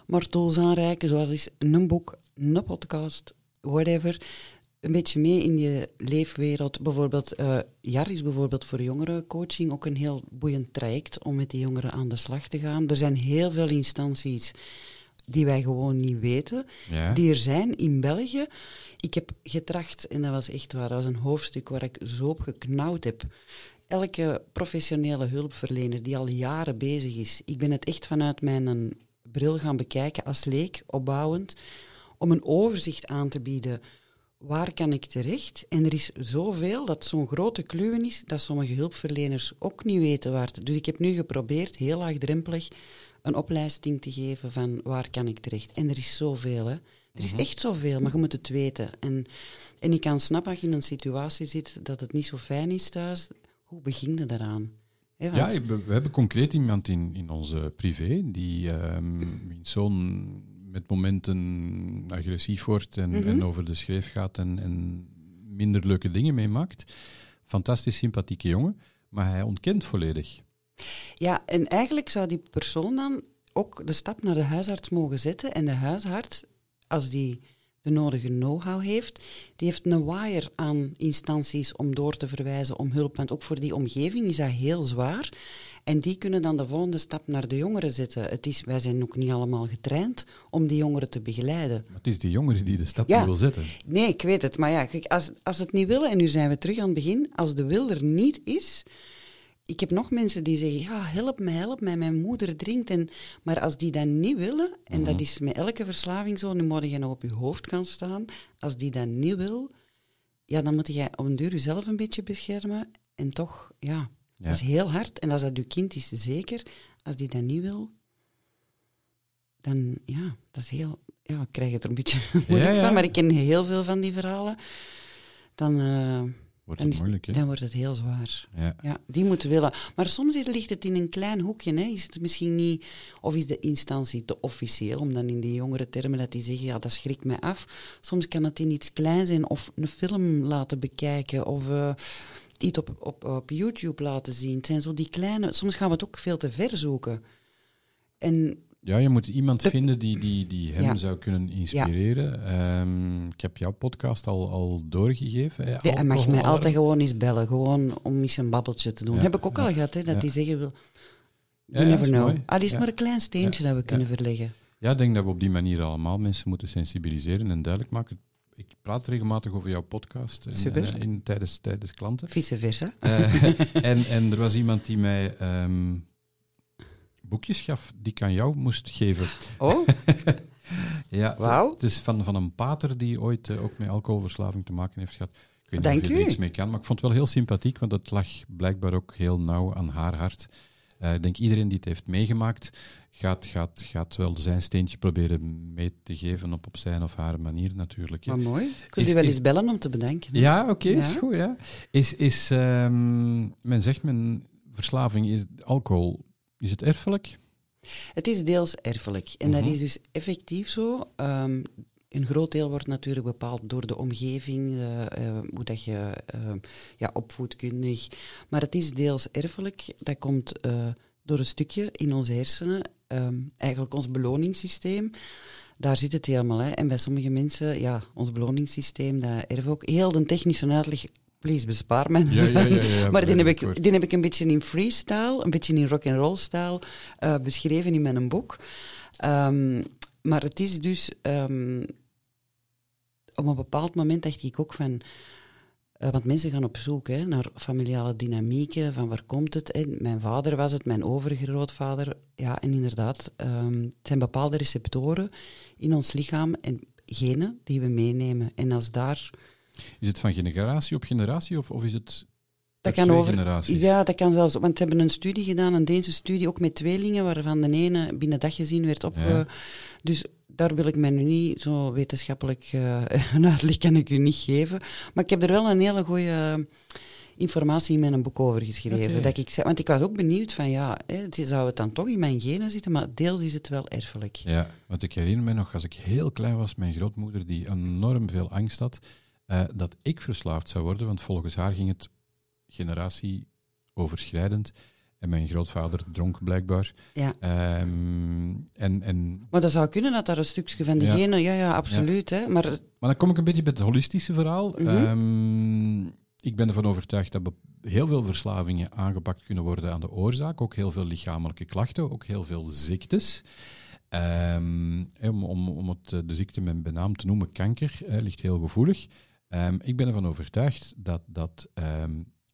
[SPEAKER 3] Maar tools aanreiken, zoals is een boek, een podcast, whatever een beetje mee in je leefwereld. Bijvoorbeeld, uh, JAR is bijvoorbeeld voor jongerencoaching ook een heel boeiend traject om met die jongeren aan de slag te gaan. Er zijn heel veel instanties die wij gewoon niet weten, die er zijn in België. Ik heb getracht, en dat was echt waar, dat was een hoofdstuk waar ik zo op geknauwd heb. Elke professionele hulpverlener die al jaren bezig is, ik ben het echt vanuit mijn bril gaan bekijken als leek, opbouwend, om een overzicht aan te bieden waar kan ik terecht? En er is zoveel dat zo'n grote kluwen is dat sommige hulpverleners ook niet weten waar te. Dus ik heb nu geprobeerd, heel laagdrempelig, een opleiding te geven van waar kan ik terecht. En er is zoveel, hè. Er is mhm. echt zoveel, maar je moet het weten. En, en ik kan snappen als je in een situatie zit dat het niet zo fijn is thuis. Hoe begin je daaraan?
[SPEAKER 2] ja, we, hebben concreet iemand in, in onze privé die um, zo'n met momenten agressief wordt en, en mhm. over de schreef gaat en, en, minder leuke dingen meemaakt. Fantastisch sympathieke jongen, maar hij ontkent volledig.
[SPEAKER 3] Ja, en eigenlijk zou die persoon dan ook de stap naar de huisarts mogen zetten. En de huisarts, als die de nodige know-how heeft, die heeft een wire aan instanties om door te verwijzen om hulp. Want ook voor die omgeving is dat heel zwaar. En die kunnen dan de volgende stap naar de jongeren zetten. Het is, wij zijn ook niet allemaal getraind om die jongeren te begeleiden.
[SPEAKER 2] Maar het is die jongeren die de stap ja. wil zetten.
[SPEAKER 3] Nee, ik weet het. Maar ja, als, als het niet willen, en nu zijn we terug aan het begin, als de wil er niet is... Ik heb nog mensen die zeggen, ja, help mij, help mij, mijn moeder drinkt. En, maar als die dat niet willen, en dat mhm. is met elke verslaving zo, nu moet je nog op je hoofd gaan staan. Als die dat niet wil, ja, dan moet jij op een duur jezelf een beetje beschermen. En toch, ja, dat is heel hard. En als dat uw kind is, zeker. Als die dat niet wil, dan ja, dat is heel... Ja, ik krijg het er een beetje *laughs* moeilijk van, maar ik ken heel veel van die verhalen. Dan... Uh,
[SPEAKER 2] wordt het moeilijk,
[SPEAKER 3] dan wordt het heel zwaar. Ja. ja. die moeten willen. Maar soms ligt het in een klein hoekje. Hè. Is het misschien niet, of is de instantie te officieel, om dan in die jongere termen dat die zeggen, ja, dat schrikt mij af. Soms kan het in iets klein zijn, of een film laten bekijken, of uh, iets op, op, op YouTube laten zien. Het zijn zo die kleine... Soms gaan we het ook veel te ver zoeken. En
[SPEAKER 2] ja, je moet iemand vinden die, die, die hem zou kunnen inspireren. Ehm, ik heb jouw podcast al, al doorgegeven. Hè,
[SPEAKER 3] ja, hij mag mij altijd gewoon eens bellen, gewoon om eens een babbeltje te doen. Heb ik ook al gehad, hè, dat die zeggen wil. You never know. Ah, is maar een klein steentje dat we kunnen verleggen.
[SPEAKER 2] Ja, ik denk dat we op die manier allemaal mensen moeten sensibiliseren en duidelijk maken ik praat regelmatig over jouw podcast en,
[SPEAKER 3] Super.
[SPEAKER 2] En, in, tijdens, tijdens klanten.
[SPEAKER 3] Vice versa.
[SPEAKER 2] Uh, *laughs* en, en er was iemand die mij um, boekjes gaf die ik aan jou moest geven.
[SPEAKER 3] Oh, *laughs*
[SPEAKER 2] Ja,
[SPEAKER 3] Wauw.
[SPEAKER 2] Het is van, van een pater die ooit eh, ook met alcoholverslaving te maken heeft gehad. Ik weet
[SPEAKER 3] Dank
[SPEAKER 2] niet of je er iets mee kan, maar ik vond het wel heel sympathiek, want het lag blijkbaar ook heel nauw aan haar hart. Eh, ik denk iedereen die het heeft meegemaakt, gaat, gaat, gaat wel zijn steentje proberen mee te geven op, op zijn of haar manier natuurlijk. hè.
[SPEAKER 3] maar mooi. Ik wil
[SPEAKER 2] Is-
[SPEAKER 3] u wel eens bellen om te bedanken. hè.
[SPEAKER 2] Ja, oké, is
[SPEAKER 3] Ja.
[SPEAKER 2] goed. Ja. Is, is, ehm, men zegt, men verslaving is alcohol. Is het erfelijk?
[SPEAKER 3] Het is deels erfelijk. En dat
[SPEAKER 2] Mhm.
[SPEAKER 3] is dus effectief zo. Ehm, een groot deel wordt natuurlijk bepaald door de omgeving, eh, hoe dat je eh, ja, opvoedkundig. Maar het is deels erfelijk. Dat komt door een stukje in onze hersenen, ehm, eigenlijk ons beloningssysteem. Daar zit het helemaal. Hè. En bij sommige mensen, ja, ons beloningssysteem, dat erven ook. Heel de technische uitleg, please, bespaar mij.
[SPEAKER 2] Ja, ja, ja,
[SPEAKER 3] maar die heb, ik, die heb ik een beetje in freestyle, een beetje in rock'n'roll style eh, beschreven in mijn boek. Ehm, maar het is dus... ehm, op een bepaald moment dacht ik ook van... eh, want mensen gaan op zoek hè, naar familiale dynamieken, van waar komt het? Hè? Mijn vader was het, mijn overgrootvader. Ja, en inderdaad, ehm, het zijn bepaalde receptoren in ons lichaam en genen die we meenemen. En als daar...
[SPEAKER 2] Is het van generatie op generatie of, of is het
[SPEAKER 3] Dat
[SPEAKER 2] per
[SPEAKER 3] kan
[SPEAKER 2] twee
[SPEAKER 3] over,
[SPEAKER 2] generaties?
[SPEAKER 3] Ja, dat kan zelfs. Want ze hebben een studie gedaan, een Deense studie, ook met tweelingen, waarvan de ene binnen dag gezien werd op.
[SPEAKER 2] Ja.
[SPEAKER 3] Dus daar wil ik mij nu niet zo wetenschappelijk eh, *laughs* een uitleg kan ik u niet geven. Maar ik heb er wel een hele goede informatie in mijn boek over geschreven. Dat ik zei, want ik was ook benieuwd van ja, hè, zou het dan toch in mijn genen zitten, maar deels is het wel erfelijk.
[SPEAKER 2] Ja, want ik herinner me nog, als ik heel klein was, mijn grootmoeder die enorm veel angst had, eh, dat ik verslaafd zou worden, want volgens haar ging het generatieoverschrijdend. En mijn grootvader dronk blijkbaar.
[SPEAKER 3] Ja.
[SPEAKER 2] Ehm, en, en,
[SPEAKER 3] Maar dat zou kunnen dat daar een stukje van de
[SPEAKER 2] Ja.
[SPEAKER 3] genen, ja, ja, absoluut. Hè, maar
[SPEAKER 2] maar dan kom ik een beetje bij het holistische verhaal.
[SPEAKER 3] Mhm.
[SPEAKER 2] Ehm, ik ben ervan overtuigd dat heel veel verslavingen aangepakt kunnen worden aan de oorzaak. Ook heel veel lichamelijke klachten, ook heel veel ziektes. Hè, om, om, het, eh, de ziekte met benaam te noemen, kanker, ligt heel gevoelig. Ik ben ervan overtuigd dat, dat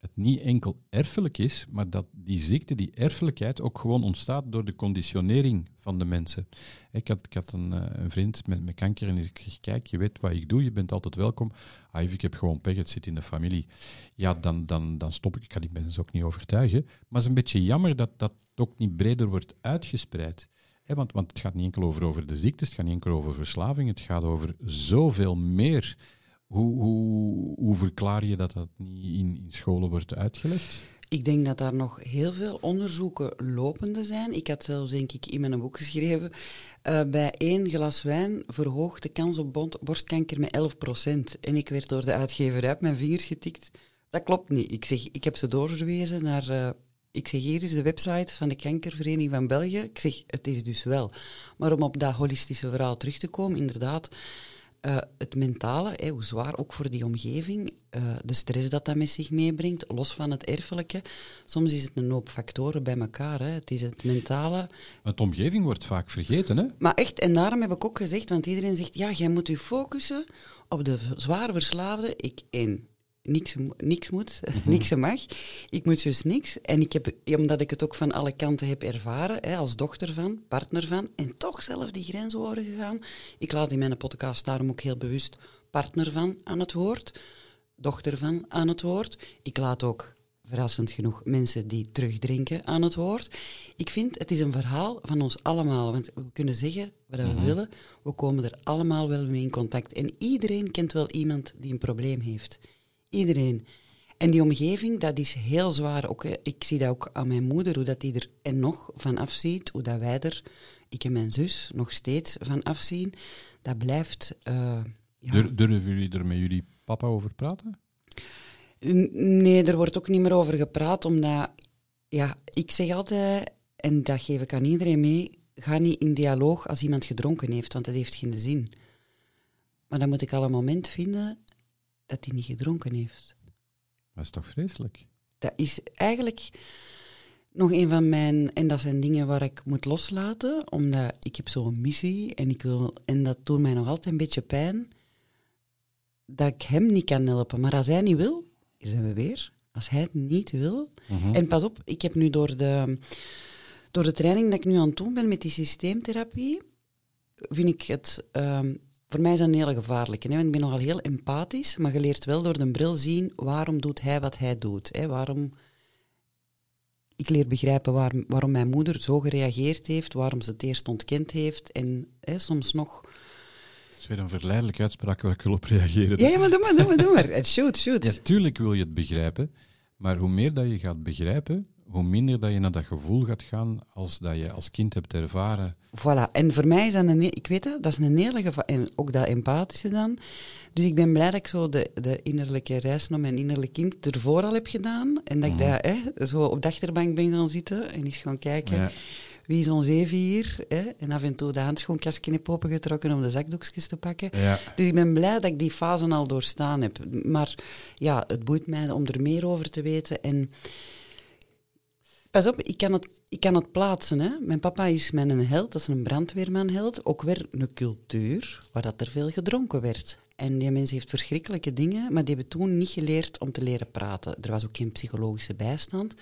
[SPEAKER 2] het niet enkel erfelijk is, maar dat die ziekte, die erfelijkheid, ook gewoon ontstaat door de conditionering van de mensen. Ik had, ik had een, eh, een vriend met, met kanker en ik zeg, kijk, je weet wat ik doe, je bent altijd welkom. Ah, ik heb gewoon pech, het zit in de familie. Ja, dan, dan, dan stop ik. Ik kan die mensen ook niet overtuigen. Maar het is een beetje jammer dat dat ook niet breder wordt uitgespreid. Want, want het gaat niet enkel over, over de ziektes, het gaat niet enkel over verslaving, het gaat over zoveel meer. Hoe, hoe, verklaar je dat dat niet in, in scholen wordt uitgelegd?
[SPEAKER 3] Ik denk dat daar nog heel veel onderzoeken lopende zijn. Ik had zelfs, denk ik, in mijn boek geschreven, eh, bij één glas wijn verhoogt de kans op borstkanker met 11%. En ik werd door de uitgeverij op mijn vingers getikt. Dat klopt niet. Ik zeg, ik heb ze doorverwezen naar... eh, ik zeg, hier is de website van de Kankervereniging van België. Ik zeg, het is dus wel. Maar om op dat holistische verhaal terug te komen, inderdaad... eh, het mentale, hoe zwaar ook voor die omgeving, eh, de stress dat dat met zich meebrengt, los van het erfelijke. Soms is het een hoop factoren bij elkaar. Hè. Het is het mentale.
[SPEAKER 2] De omgeving wordt vaak vergeten, hè?
[SPEAKER 3] Maar echt, en daarom heb ik ook gezegd, want iedereen zegt, ja, jij moet je focussen op de zwaar verslaafde. Ik, één, niks, niks moet, *laughs* niks mag. Ik moet dus niks. En ik heb, omdat ik het ook van alle kanten heb ervaren, hè, als dochter van, partner van, en toch zelf die grens overgegaan. Ik laat in mijn podcast daarom ook heel bewust partner van aan het woord, dochter van aan het woord. Ik laat ook verrassend genoeg mensen die terugdrinken aan het woord. Ik vind het is een verhaal van ons allemaal. Want we kunnen zeggen wat we willen, we komen er allemaal wel mee in contact. En iedereen kent wel iemand die een probleem heeft. Iedereen. En die omgeving, dat is heel zwaar. Ook, ik zie dat ook aan mijn moeder, hoe dat die er en nog van afziet, hoe dat wij er, ik en mijn zus, nog steeds van afzien. Dat blijft... eh, ja.
[SPEAKER 2] Dur- durven jullie er met jullie papa over praten?
[SPEAKER 3] Nee, er wordt ook niet meer over gepraat, omdat, ja, ik zeg altijd, en dat geef ik aan iedereen mee, ga niet in dialoog als iemand gedronken heeft, want dat heeft geen zin. Maar dan moet ik al een moment vinden dat hij niet gedronken heeft.
[SPEAKER 2] Dat is toch vreselijk?
[SPEAKER 3] Dat is eigenlijk nog een van mijn, en dat zijn dingen waar ik moet loslaten, omdat ik heb zo'n missie en ik wil, en dat doet mij nog altijd een beetje pijn, dat ik hem niet kan helpen. Maar als hij niet wil, hier zijn we weer, als hij het niet wil,
[SPEAKER 2] Mhm.
[SPEAKER 3] en pas op, ik heb nu door de Door de training dat ik nu aan het doen ben met die systeemtherapie, vind ik het... ehm, voor mij is dat een hele gevaarlijke. Hè? want Ik ben nogal heel empathisch, maar je leert wel door de bril zien waarom doet hij wat hij doet. Hè? Waarom... Ik leer begrijpen waar, waarom mijn moeder zo gereageerd heeft, waarom ze het eerst ontkend heeft en hè, soms nog...
[SPEAKER 2] Het is weer een verleidelijke uitspraak waar ik wil op reageren.
[SPEAKER 3] Ja, ja, maar doe maar, doe maar, doe maar. Het Shoot, shoot.
[SPEAKER 2] Ja, tuurlijk wil je het begrijpen, maar hoe meer dat je gaat begrijpen, hoe minder dat je naar dat gevoel gaat gaan als dat je als kind hebt ervaren.
[SPEAKER 3] Voilà. En voor mij is dat een, ik weet dat, dat is een geva- En ook dat empathische dan. Dus ik ben blij dat ik zo de, de innerlijke reis naar mijn innerlijk kind ervoor al heb gedaan. En dat ik
[SPEAKER 2] Mhm.
[SPEAKER 3] daar hè, zo op de achterbank ben gaan zitten en eens gaan kijken.
[SPEAKER 2] Ja.
[SPEAKER 3] Wie is ons even hier? Hè? En af en toe de handschoenkastje heb opengetrokken om de zakdoekjes te pakken.
[SPEAKER 2] Ja.
[SPEAKER 3] Dus ik ben blij dat ik die fase al doorstaan heb. Maar ja, het boeit mij om er meer over te weten. En pas op, ik kan het, ik kan het plaatsen. Hè. Mijn papa is mijn held, dat is een brandweermanheld. Ook weer een cultuur waar dat er veel gedronken werd. En die mens heeft verschrikkelijke dingen, maar die hebben toen niet geleerd om te leren praten. Er was ook geen psychologische bijstand.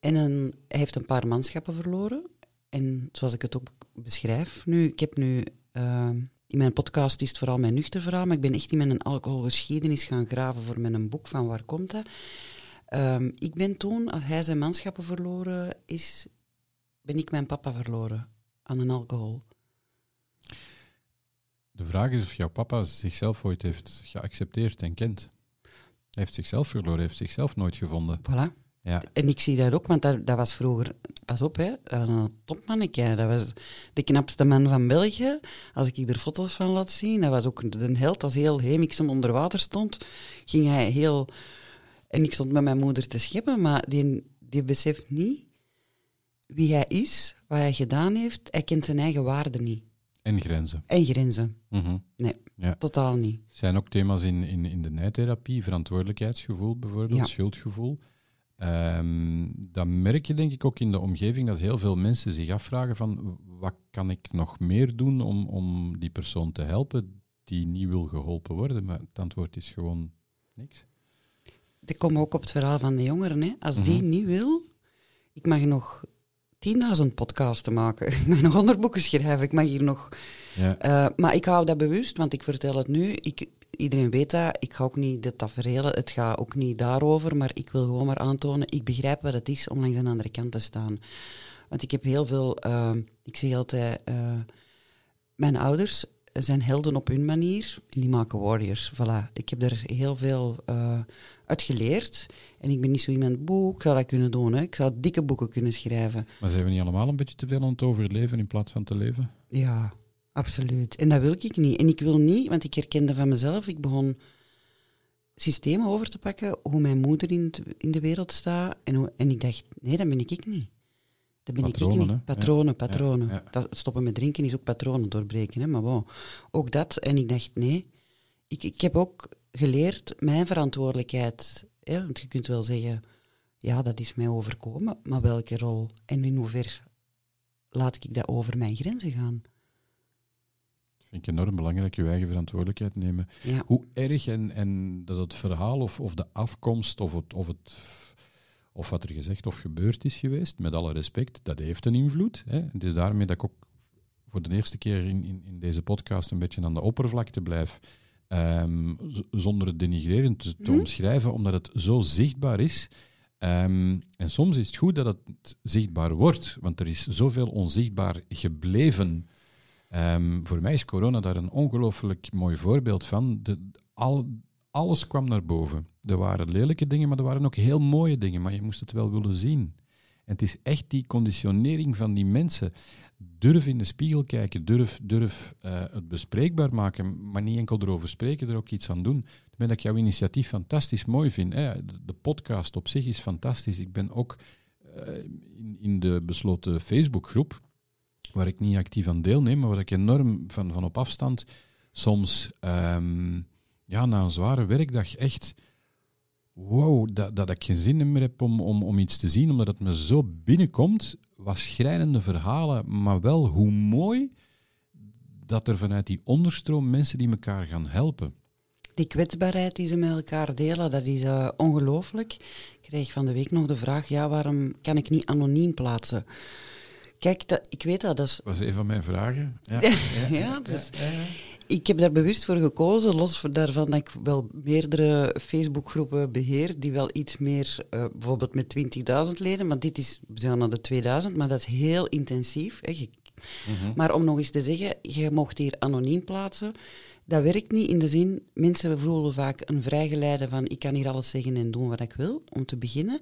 [SPEAKER 3] En hij heeft een paar manschappen verloren. En zoals ik het ook beschrijf nu, ik heb nu... eh, in mijn podcast is het vooral mijn nuchter verhaal, maar ik ben echt in mijn alcoholgeschiedenis gaan graven voor mijn boek van waar komt dat. Ehm, ik ben toen, als hij zijn manschappen verloren is, ben ik mijn papa verloren aan een alcohol.
[SPEAKER 2] De vraag is of jouw papa zichzelf ooit heeft geaccepteerd en kent. Hij heeft zichzelf verloren, heeft zichzelf nooit gevonden.
[SPEAKER 3] Voilà.
[SPEAKER 2] Ja.
[SPEAKER 3] En ik zie dat ook, want dat, dat was vroeger, pas op, hè, dat was een topmannetje. Dat was de knapste man van België. Als ik er foto's van laat zien, dat was ook een held. Als heel Hemixem onder water stond, ging hij heel... En ik stond met mijn moeder te scheppen, maar die, die beseft niet wie hij is, wat hij gedaan heeft. Hij kent zijn eigen waarde niet.
[SPEAKER 2] En grenzen.
[SPEAKER 3] En grenzen.
[SPEAKER 2] Mhm.
[SPEAKER 3] Nee,
[SPEAKER 2] Ja.
[SPEAKER 3] totaal niet.
[SPEAKER 2] Zijn ook thema's in, in, in de nijtherapie, verantwoordelijkheidsgevoel bijvoorbeeld,
[SPEAKER 3] Ja.
[SPEAKER 2] schuldgevoel. Ehm dan merk je denk ik ook in de omgeving dat heel veel mensen zich afvragen van wat kan ik nog meer doen om, om die persoon te helpen die niet wil geholpen worden. Maar het antwoord is gewoon niks.
[SPEAKER 3] Ik kom ook op het verhaal van de jongeren. Hè. Als die
[SPEAKER 2] Mhm.
[SPEAKER 3] niet wil, ik mag nog 10.000 podcasten maken. *laughs* Ik mag nog 100 boeken schrijven. Ik mag hier nog.
[SPEAKER 2] Ja.
[SPEAKER 3] Eh, maar ik hou dat bewust, want ik vertel het nu. Ik, iedereen weet dat. Ik ga ook niet de tafereelen. Het gaat ook niet daarover. Maar ik wil gewoon maar aantonen. Ik begrijp wat het is om langs een andere kant te staan. Want ik heb heel veel. eh, ik zeg altijd. eh, mijn ouders zijn helden op hun manier. En die maken warriors. Voilà. Ik heb er heel veel eh, uit geleerd. En ik ben niet zo iemand, boek, ik zou dat kunnen doen. Hè. Ik zou dikke boeken kunnen schrijven.
[SPEAKER 2] Maar zijn we niet allemaal een beetje te veel aan het overleven in plaats van te leven?
[SPEAKER 3] Ja, absoluut. En dat wil ik niet. En ik wil niet, want ik herkende van mezelf, ik begon systemen over te pakken, hoe mijn moeder in, in de wereld staat. En, hoe, en ik dacht, nee, dat ben ik ik niet. Dat ben
[SPEAKER 2] Patronen,
[SPEAKER 3] ik niet. Patronen, patronen.
[SPEAKER 2] ja, ja.
[SPEAKER 3] Dat, stoppen met drinken is ook patronen doorbreken. Hè? Maar wow, ook dat. En ik dacht, nee. Ik, ik heb ook geleerd mijn verantwoordelijkheid. Hè? Want je kunt wel zeggen, ja, dat is mij overkomen. Maar welke rol en in hoever laat ik dat over mijn grenzen gaan?
[SPEAKER 2] Vind ik enorm belangrijk, je eigen verantwoordelijkheid nemen.
[SPEAKER 3] Ja.
[SPEAKER 2] Hoe erg en, en dat het verhaal of, of de afkomst of, het, of, het, of wat er gezegd of gebeurd is geweest, met alle respect, dat heeft een invloed. Hè. Het is daarmee dat ik ook voor de eerste keer in, in, in deze podcast een beetje aan de oppervlakte blijf, ehm, zonder het denigrerend te, te
[SPEAKER 3] Mhm.
[SPEAKER 2] omschrijven, omdat het zo zichtbaar is. Ehm, en soms is het goed dat het zichtbaar wordt, want er is zoveel onzichtbaar gebleven. Ehm, voor mij is corona daar een ongelooflijk mooi voorbeeld van. De, al, alles kwam naar boven. Er waren lelijke dingen, maar er waren ook heel mooie dingen, maar je moest het wel willen zien. En het is echt die conditionering van die mensen. Durf in de spiegel kijken, durf, durf eh, het bespreekbaar maken, maar niet enkel erover spreken, er ook iets aan doen. Ben dat ik jouw initiatief fantastisch mooi vind. De podcast op zich is fantastisch. Ik ben ook eh, in, in de besloten Facebookgroep, waar ik niet actief aan deelneem, maar waar ik enorm van, van op afstand soms ehm, ja, na een zware werkdag echt wow, dat, dat ik geen zin meer heb om, om, om iets te zien, omdat het me zo binnenkomt. Wat schrijnende verhalen, maar wel hoe mooi dat er vanuit die onderstroom mensen die elkaar gaan helpen.
[SPEAKER 3] Die kwetsbaarheid die ze met elkaar delen, dat is uh, ongelooflijk. Ik kreeg van de week nog de vraag, ja, waarom kan ik niet anoniem plaatsen? Kijk, dat, ik weet dat, dat is...
[SPEAKER 2] Was een van mijn vragen.
[SPEAKER 3] Ja, *laughs* ja, dus, ik heb daar bewust voor gekozen, los daarvan dat ik wel meerdere Facebookgroepen beheer, die wel iets meer, uh, bijvoorbeeld met 20.000 leden, maar dit is, we zijn naar de 2000, maar dat is heel intensief. Hè. Je, mm-hmm. Maar om nog eens te zeggen, je mocht hier anoniem plaatsen, dat werkt niet in de zin, mensen voelen vaak een vrijgeleide van ik kan hier alles zeggen en doen wat ik wil, om te beginnen.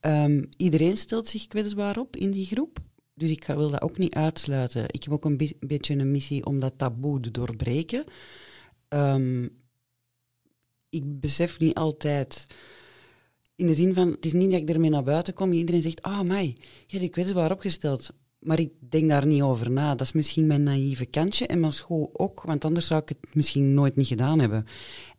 [SPEAKER 3] Um, iedereen stelt zich kwetsbaar op in die groep. Dus ik wil dat ook niet uitsluiten. Ik heb ook een beetje een missie om dat taboe te doorbreken. Um, ik besef niet altijd, in de zin van, het is niet dat ik ermee naar buiten kom, iedereen zegt, ah, oh, mij, je hebt je kwetsbaar opgesteld. Maar ik denk daar niet over na. Dat is misschien mijn naïeve kantje en mijn school ook, want anders zou ik het misschien nooit niet gedaan hebben.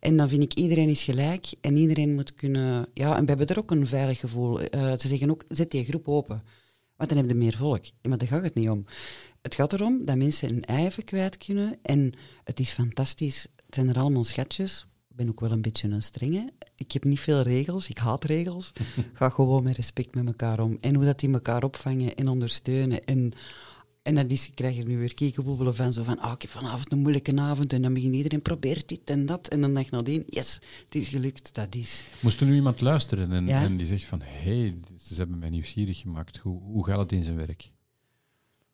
[SPEAKER 3] En dan vind ik iedereen is gelijk en iedereen moet kunnen... Ja, en we hebben er ook een veilig gevoel. Uh, ze zeggen ook, zet die groep open. Want dan heb je meer volk. Maar daar gaat het niet om. Het gaat erom dat mensen hun eigen kwijt kunnen. En het is fantastisch. Het zijn er allemaal schatjes. Ik ben ook wel een beetje een strenge. Ik heb niet veel regels. Ik haat regels. *laughs* Ga gewoon met respect met elkaar om. En hoe dat die elkaar opvangen en ondersteunen. En en dan is, krijg je nu weer kiekenboebelen van zo van, ah, ik heb vanavond een moeilijke avond en dan begint iedereen, probeert dit en dat. En dan dacht ik nadien, yes, het is gelukt, dat is.
[SPEAKER 2] Moest er nu iemand luisteren en, en die zegt van, hé, hey, ze hebben mij nieuwsgierig gemaakt, hoe, hoe gaat het in zijn werk?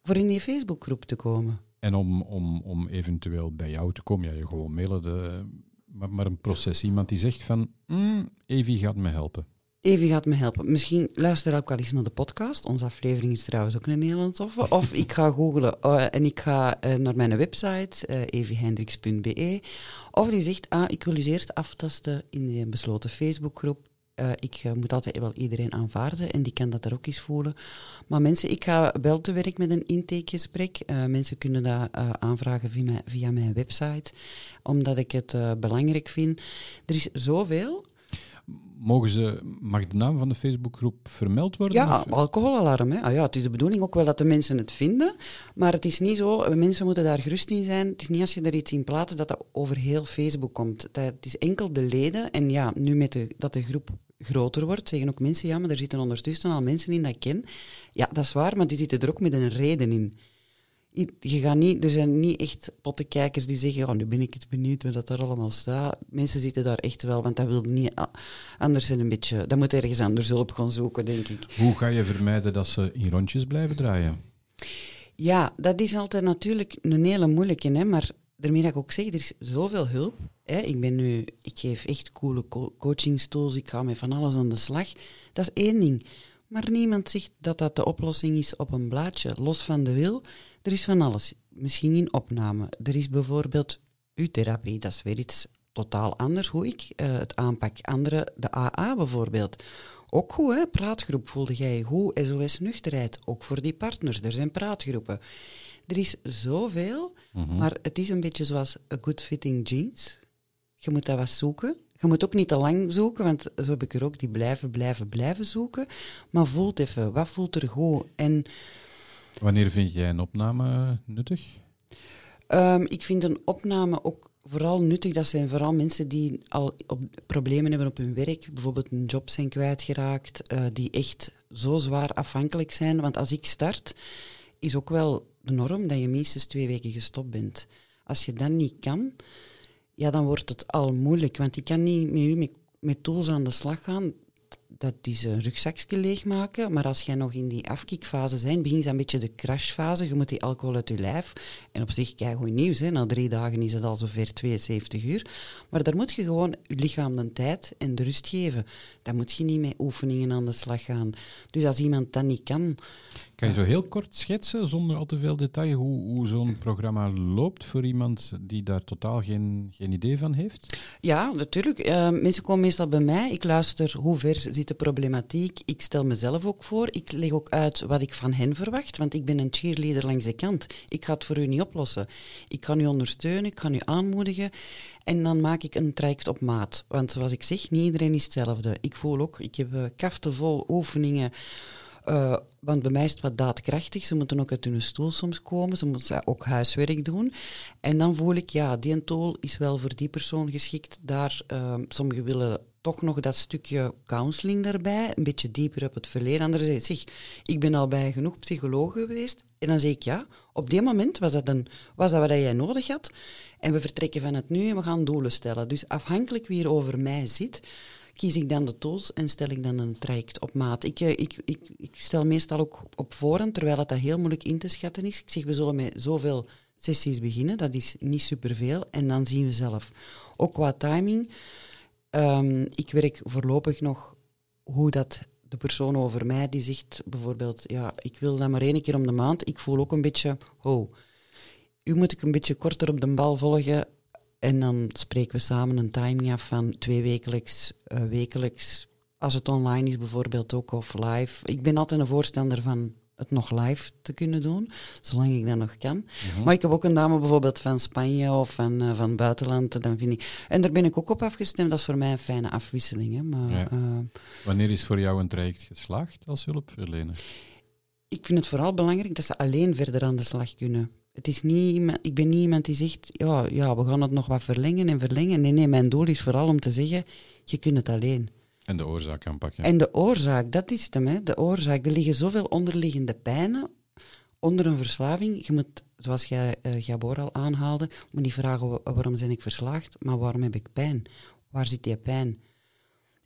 [SPEAKER 3] Voor in die Facebookgroep te komen.
[SPEAKER 2] En om, om, om eventueel bij jou te komen, ja, je gewoon mailen, de, maar, maar een proces. Iemand die zegt van, mm, Evie gaat me helpen.
[SPEAKER 3] Evie gaat me helpen. Misschien luister ook al eens naar de podcast. Onze aflevering is trouwens ook een Nederlands of. Of *laughs* ik ga googlen uh, en ik ga uh, naar mijn website, uh, eviehendricks.be. Of die zegt, ah, ik wil eens eerst aftasten in die besloten Facebookgroep. ik moet altijd wel iedereen aanvaarden en die kan dat er ook eens voelen. Maar mensen, ik ga wel te werk met een intakegesprek. mensen kunnen dat aanvragen via, via, mijn website, omdat ik het belangrijk vind. Er is zoveel
[SPEAKER 2] mogen ze, mag de naam van de Facebookgroep vermeld worden?
[SPEAKER 3] Ja, alcoholalarm. Hè. Ah, ja, het is de bedoeling ook wel dat de mensen het vinden, maar het is niet zo, mensen moeten daar gerust in zijn. Het is niet als je er iets in plaatst dat dat over heel Facebook komt. Dat, het is enkel de leden en ja, nu met de, dat de groep groter wordt, zeggen ook mensen, ja, maar er zitten ondertussen al mensen in dat ik ken. Ja, dat is waar, maar die zitten er ook met een reden in je gaat niet, er zijn niet echt pottenkijkers die zeggen, oh, nu ben ik eens benieuwd wat dat er allemaal staat. Mensen zitten daar echt wel, want dat wil niet anders zijn een beetje, dat moet ergens anders hulp gaan zoeken, denk ik.
[SPEAKER 2] Hoe ga je vermijden dat ze in rondjes blijven draaien?
[SPEAKER 3] Ja, dat is altijd natuurlijk een hele moeilijke, hè, maar daarmee dat ik ook zeg, er is zoveel hulp. Hè. Ik ben nu, ik geef echt coole co coachingstools, ik ga met van alles aan de slag. Dat is één ding. Maar niemand zegt dat dat de oplossing is op een blaadje, los van de wil. Er is van alles. Misschien in opname. Er is bijvoorbeeld U-therapie, dat is weer iets totaal anders hoe ik uh, het aanpak. Andere, de AA bijvoorbeeld. Ook goed, hè? Praatgroep voelde jij goed. SOS nuchterheid, ook voor die partners. Er zijn praatgroepen. Er is zoveel, mm maar het is een beetje zoals a good fitting jeans. Je moet dat wat zoeken. Je moet ook niet te lang zoeken, want zo heb ik er ook die blijven, blijven, blijven zoeken. Maar voelt even, wat voelt er goed? En
[SPEAKER 2] Wanneer vind jij een opname nuttig?
[SPEAKER 3] Um, ik vind een opname ook vooral nuttig. Dat zijn vooral mensen die al op problemen hebben op hun werk, bijvoorbeeld een job zijn kwijtgeraakt, uh, die echt zo zwaar afhankelijk zijn. Want als ik start, is ook wel de norm dat je minstens twee weken gestopt bent. Als je dat niet kan, ja, dan wordt het al moeilijk. Want ik kan niet met u met tools aan de slag gaan dat is een rugzakje leegmaken. Maar als jij nog in die afkikfase bent, begint een beetje de crashfase. Je moet die alcohol uit je lijf. En op zich, kijk goed nieuws. Hè. Na drie dagen is het al zover 72 uur. Maar daar moet je gewoon je lichaam de tijd en de rust geven. Dan moet je niet met oefeningen aan de slag gaan. Dus als iemand dat niet kan...
[SPEAKER 2] Kan je zo heel kort schetsen, zonder al te veel detail, hoe, hoe zo'n programma loopt voor iemand die daar totaal geen, geen idee van heeft?
[SPEAKER 3] Ja, natuurlijk. Uh, mensen komen meestal bij mij. Ik luister hoe ver de problematiek. Ik stel mezelf ook voor. Ik leg ook uit wat ik van hen verwacht, want ik ben een cheerleader langs de kant. Ik ga het voor u niet oplossen. Ik kan u ondersteunen, ik kan u aanmoedigen. En dan maak ik een traject op maat. Want zoals ik zeg, niet iedereen is hetzelfde. Ik voel ook, ik heb uh, vol oefeningen Uh, want bij mij is het wat daadkrachtig. Ze moeten ook uit hun stoel soms komen. Ze moeten ook huiswerk doen. En dan voel ik, ja, die tool is wel voor die persoon geschikt. Daar, uh, sommigen willen toch nog dat stukje counseling daarbij, een beetje dieper op het verleden. Zeggen, zeg, ik ben al bij genoeg psychologen geweest. En dan zeg ik, ja, op die moment was dat, een, was dat wat jij nodig had. En we vertrekken van het nu en we gaan doelen stellen. Dus afhankelijk wie er over mij zit, kies ik dan de tools en stel ik dan een traject op maat. Ik, eh, ik, ik, ik stel meestal ook op voorhand, terwijl het dat heel moeilijk in te schatten is. Ik zeg, we zullen met zoveel sessies beginnen, dat is niet superveel. En dan zien we zelf. Ook qua timing Um, ik werk voorlopig nog hoe dat de persoon over mij die zegt bijvoorbeeld, ja, ik wil dat maar één keer om de maand. Ik voel ook een beetje, oh, u moet ik een beetje korter op de bal volgen. En dan spreken we samen een timing af van twee wekelijks, uh, wekelijks. Als het online is bijvoorbeeld ook, of live. Ik ben altijd een voorstander van het nog live te kunnen doen, zolang ik dat nog kan. Mhm. Maar ik heb ook een dame bijvoorbeeld van Spanje of van, uh, van buitenland. Dan vind ik, en daar ben ik ook op afgestemd. Dat is voor mij een fijne afwisseling. Hè. Maar, uh,
[SPEAKER 2] Wanneer is voor jou een traject geslaagd als hulpverlener?
[SPEAKER 3] Ik vind het vooral belangrijk dat ze alleen verder aan de slag kunnen. Het is niet, ik ben niet iemand die zegt, ja, ja, we gaan het nog wat verlengen en verlengen. Nee, nee, mijn doel is vooral om te zeggen, je kunt het alleen.
[SPEAKER 2] En de oorzaak aanpakken.
[SPEAKER 3] En de oorzaak, dat is het hem, hè. de oorzaak. Er liggen zoveel onderliggende pijnen onder een verslaving. Je moet, zoals jij, uh, Gabor al aanhaalde, moet niet vragen waarom ben ik verslaafd, maar waarom heb ik pijn? Waar zit die pijn?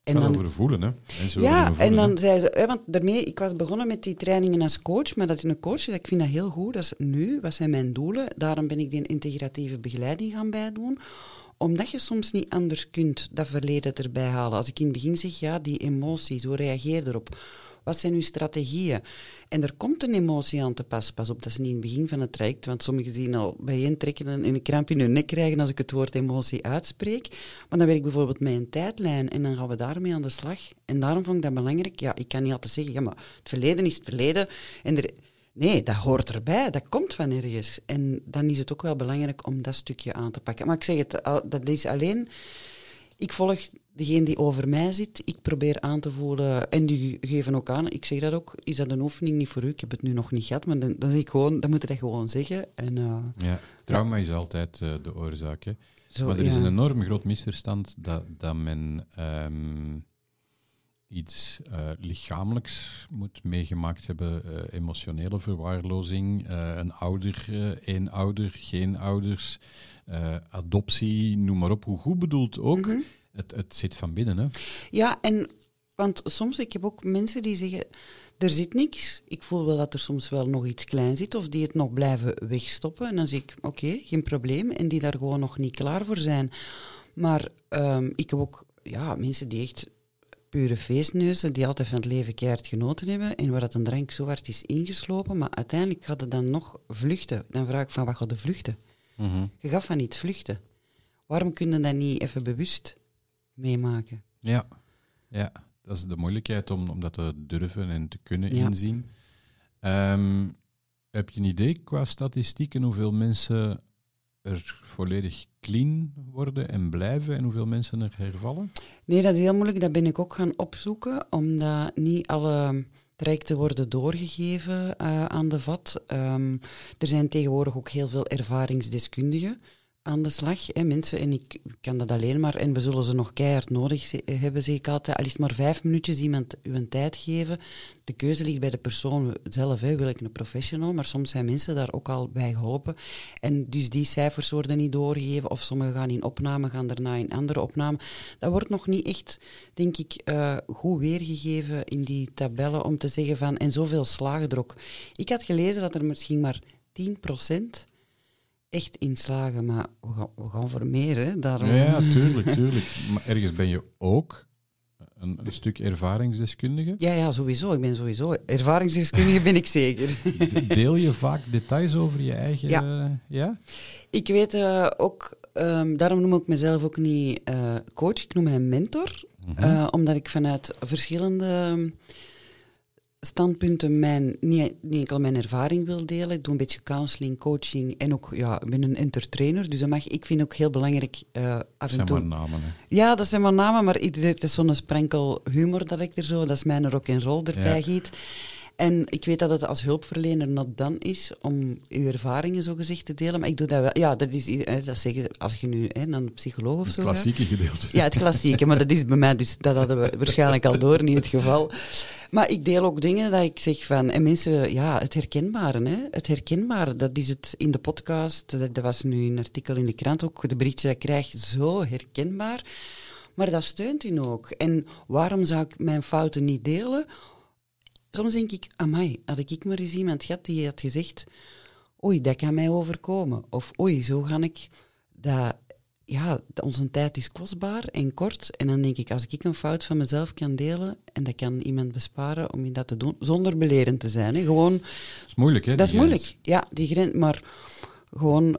[SPEAKER 2] En dan over voelen, hè?
[SPEAKER 3] En ja, voelen, en dan zei ze, hè, want daarmee, ik was begonnen met die trainingen als coach, maar dat is een coach, ik vind dat heel goed. Dat is nu, wat zijn mijn doelen? Daarom ben ik die integratieve begeleiding gaan bijdoen omdat je soms niet anders kunt dat verleden erbij halen. Als ik in het begin zeg, ja, die emoties, hoe reageer erop? Wat zijn uw strategieën? En er komt een emotie aan te pas. Pas op, dat is niet in het begin van het traject, want sommigen zien al bijeentrekken en een kramp in hun nek krijgen als ik het woord emotie uitspreek. Maar dan werk ik bijvoorbeeld met een tijdlijn en dan gaan we daarmee aan de slag. En daarom vond ik dat belangrijk. Ja, ik kan niet altijd zeggen, ja, maar het verleden is het verleden. En er, Nee, dat hoort erbij, dat komt van ergens. En dan is het ook wel belangrijk om dat stukje aan te pakken. Maar ik zeg het, dat is alleen... Ik volg degene die over mij zit. Ik probeer aan te voelen, en die geven ook aan, ik zeg dat ook, is dat een oefening niet voor u? Ik heb het nu nog niet gehad, maar dan, dan, ik gewoon, dan moet je dat gewoon zeggen. En, uh,
[SPEAKER 2] ja, trauma is altijd uh, de oorzaak. Hè? Zo, maar er is een enorm groot misverstand dat, dat men... Um, iets uh, lichamelijks moet meegemaakt hebben, uh, emotionele verwaarlozing, uh, een ouder, één ouder, geen ouders, adoptie, noem maar op. Hoe goed bedoeld ook, mhm. het, het zit van binnen. Hè?
[SPEAKER 3] Ja, en want soms, ik heb ook mensen die zeggen, er zit niks. Ik voel wel dat er soms wel nog iets klein zit, of die het nog blijven wegstoppen. En dan zeg ik, oké, geen probleem. En die daar gewoon nog niet klaar voor zijn. Maar um, ik heb ook ja, mensen die echt pure feestneuzen die altijd van het leven keihard genoten hebben en waar dat een drank zo hard is ingeslopen, maar uiteindelijk hadden dan nog vluchten. Dan vraag ik van, wat gaat de vluchten? Mm Je gaf van niet vluchten. Waarom kunnen dat niet even bewust meemaken?
[SPEAKER 2] Ja, ja. dat is de moeilijkheid om, om dat te durven en te kunnen inzien. Um, heb je een idee qua statistieken hoeveel mensen er volledig clean worden en blijven en hoeveel mensen er hervallen?
[SPEAKER 3] Nee, dat is heel moeilijk. Dat ben ik ook gaan opzoeken, omdat niet alle trajecten worden doorgegeven uh, aan de VAT. Um, er zijn tegenwoordig ook heel veel ervaringsdeskundigen aan de slag. Mensen, en ik kan dat alleen maar, en we zullen ze nog keihard nodig hebben, zeg ik altijd. Al is maar vijf minuutjes iemand uw tijd geven. De keuze ligt bij de persoon zelf. Hè. Wil ik een professional? Maar soms zijn mensen daar ook al bij geholpen. En dus die cijfers worden niet doorgegeven, of sommigen gaan in opname, gaan daarna in andere opname. Dat wordt nog niet echt, denk ik, uh, goed weergegeven in die tabellen om te zeggen van, en zoveel slagen er. Ik had gelezen dat er misschien maar 10 procent echt inslagen, maar we gaan, we gaan voor meer. Hè, daarom.
[SPEAKER 2] Ja, *laughs* tuurlijk, tuurlijk. Maar ergens ben je ook een, een, stuk ervaringsdeskundige.
[SPEAKER 3] Ja, ja, sowieso. Ik ben sowieso ervaringsdeskundige, ben ik zeker. *laughs*
[SPEAKER 2] Deel je vaak details over je eigen... Ja. ja?
[SPEAKER 3] Ik weet uh, ook... Um, daarom noem ik mezelf ook niet uh, coach, ik noem mij mentor. Mm -hmm. uh, omdat ik vanuit verschillende standpunten mijn, niet, niet enkel mijn ervaring wil delen. Ik doe een beetje counseling, coaching en ook, ja, ik ben een entertainer. Dus dat mag, ik vind ook heel belangrijk uh, af en toe...
[SPEAKER 2] zijn maar namen, hè?
[SPEAKER 3] Ja, dat zijn maar namen, maar het is zo'n sprenkel humor dat ik er zo, dat is mijn rock en roll erbij giet. En ik weet dat het als hulpverlener not dan is om uw ervaringen zo gezegd te delen. Maar ik doe dat wel. Ja, dat is hè, dat zeggen als je nu hè, een psycholoog of
[SPEAKER 2] Het
[SPEAKER 3] zo gaat.
[SPEAKER 2] klassieke gedeelte.
[SPEAKER 3] Ja, het klassieke, maar dat is bij mij, dus dat hadden we waarschijnlijk al door, niet het geval. Maar ik deel ook dingen dat ik zeg van, en mensen, ja, het herkenbare, hè, het herkenbare, dat is het in de podcast, dat, was nu een artikel in de krant ook, de berichtje dat ik krijg, zo herkenbaar. Maar dat steunt u ook. En waarom zou ik mijn fouten niet delen? Soms denk ik, amai, had ik maar eens iemand gehad die had gezegd, oei, dat kan mij overkomen. Of oei, zo ga ik dat ja, onze tijd is kostbaar en kort. En dan denk ik, als ik een fout van mezelf kan delen en dat kan iemand besparen om dat te doen, zonder belerend te zijn. Hè. Gewoon,
[SPEAKER 2] Dat is moeilijk, hè?
[SPEAKER 3] dat is
[SPEAKER 2] grens.
[SPEAKER 3] moeilijk. Ja, die grens. Maar gewoon,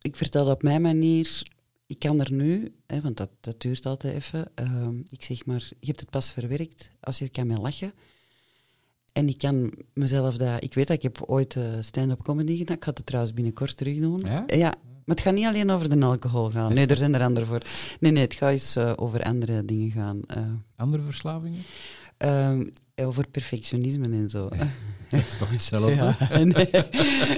[SPEAKER 3] ik vertel dat op mijn manier. Ik kan er nu, hè, want dat, dat duurt altijd even. ehm, ik zeg maar, je hebt het pas verwerkt als je er kan mee lachen. En ik kan mezelf dat... Ik weet dat ik heb ooit eh, stand-up comedy gedaan. Ik ga het trouwens binnenkort terug doen.
[SPEAKER 2] Ja?
[SPEAKER 3] Ja, maar het gaat niet alleen over de alcohol gaan. Nee, er zijn er anderen voor. Nee, nee, het gaat eens eh, over andere dingen gaan. eh,
[SPEAKER 2] Andere verslavingen?
[SPEAKER 3] ehm, over perfectionisme en zo.
[SPEAKER 2] Dat is toch hetzelfde? *laughs*
[SPEAKER 3] Ja, *laughs* nee.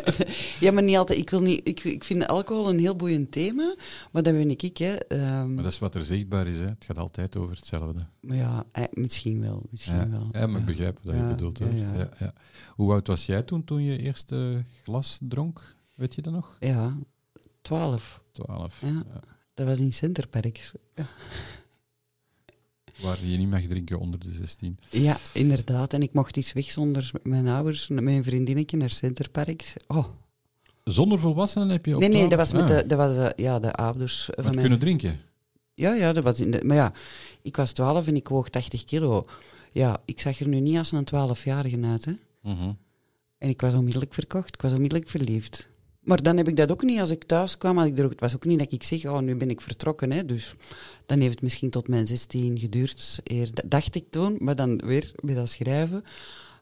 [SPEAKER 3] *laughs* ja, maar niet altijd. Ik, wil niet, ik, ik vind alcohol een heel boeiend thema, maar dat ben ik. ik hè. Ehm,
[SPEAKER 2] Maar dat is wat er zichtbaar is, hè? Het gaat altijd over hetzelfde.
[SPEAKER 3] maar ja, eh, misschien wel. Misschien
[SPEAKER 2] Ja,
[SPEAKER 3] wel.
[SPEAKER 2] ja, maar ik begrijp wat je bedoelt.
[SPEAKER 3] ja.
[SPEAKER 2] Hoe oud was jij toen, toen je eerste glas dronk? Weet je dat nog?
[SPEAKER 3] Ja, twaalf.
[SPEAKER 2] Twaalf.
[SPEAKER 3] Ja.
[SPEAKER 2] Ja.
[SPEAKER 3] Dat was in Centerparks.
[SPEAKER 2] Waar je niet mag drinken onder de 16.
[SPEAKER 3] Ja, inderdaad. En ik mocht iets weg zonder mijn ouders, mijn vriendinnetje naar Centerparks. Oh,
[SPEAKER 2] Zonder volwassenen heb je op
[SPEAKER 3] nee, nee,
[SPEAKER 2] 12?
[SPEAKER 3] dat was met
[SPEAKER 2] Ah,
[SPEAKER 3] de, dat was, eh, ja, de ouders van mijn...
[SPEAKER 2] kunnen drinken?
[SPEAKER 3] Ja, ja, dat was in de, maar ja, ik was 12 en ik woog 80 kilo. Ja, ik zag er nu niet als een 12-jarige uit, hè.
[SPEAKER 2] Mhm.
[SPEAKER 3] En ik was onmiddellijk verkocht, ik was onmiddellijk verliefd. Maar dan heb ik dat ook niet als ik thuis kwam. Had ik er ook, het was ook niet dat ik zeg, oh, nu ben ik vertrokken. Hè. Dus dan heeft het misschien tot mijn 16 geduurd. Eer, dat dacht ik toen, maar dan weer bij dat schrijven.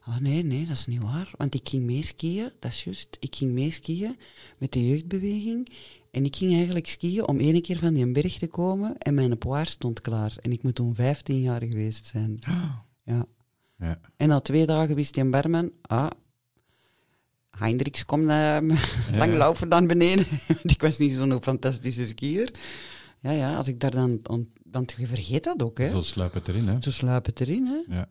[SPEAKER 3] Oh nee, nee, dat is niet waar. Want ik ging mee skiën, dat is juist. Ik ging mee skiën met de jeugdbeweging. En ik ging eigenlijk skiën om één keer van die berg te komen. En mijn poir stond klaar. En ik moet toen 15 jaar geweest zijn. Ja.
[SPEAKER 2] Ja.
[SPEAKER 3] En na twee dagen wist die barman, ah, Hendricks komt uh, *laughs* lang laufen dan beneden. *laughs* Ik was niet zo'n fantastische skier. Ja, ja, als ik daar dan... want je vergeet dat ook, hè.
[SPEAKER 2] Zo sluipt het erin, hè?
[SPEAKER 3] Zo sluipt het erin, hè.
[SPEAKER 2] Ja.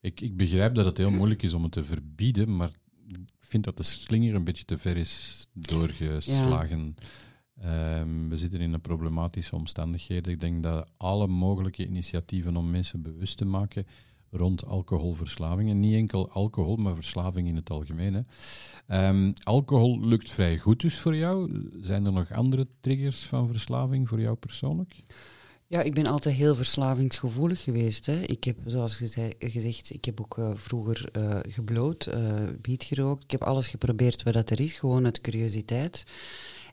[SPEAKER 2] Ik, ik begrijp dat het heel moeilijk is om het te verbieden, maar ik vind dat de slinger een beetje te ver is doorgeslagen. Ehm, we zitten in een problematische omstandigheden. Ik denk dat alle mogelijke initiatieven om mensen bewust te maken rond alcoholverslavingen, niet enkel alcohol, maar verslaving in het algemeen. Hè. Ehm, alcohol lukt vrij goed dus voor jou. Zijn er nog andere triggers van verslaving voor jou persoonlijk?
[SPEAKER 3] Ja, ik ben altijd heel verslavingsgevoelig geweest. Hè. Ik heb, zoals geze- gezegd, ik heb ook eh, vroeger eh gebloot, eh wiet gerookt. Ik heb alles geprobeerd wat dat er is, gewoon uit curiositeit.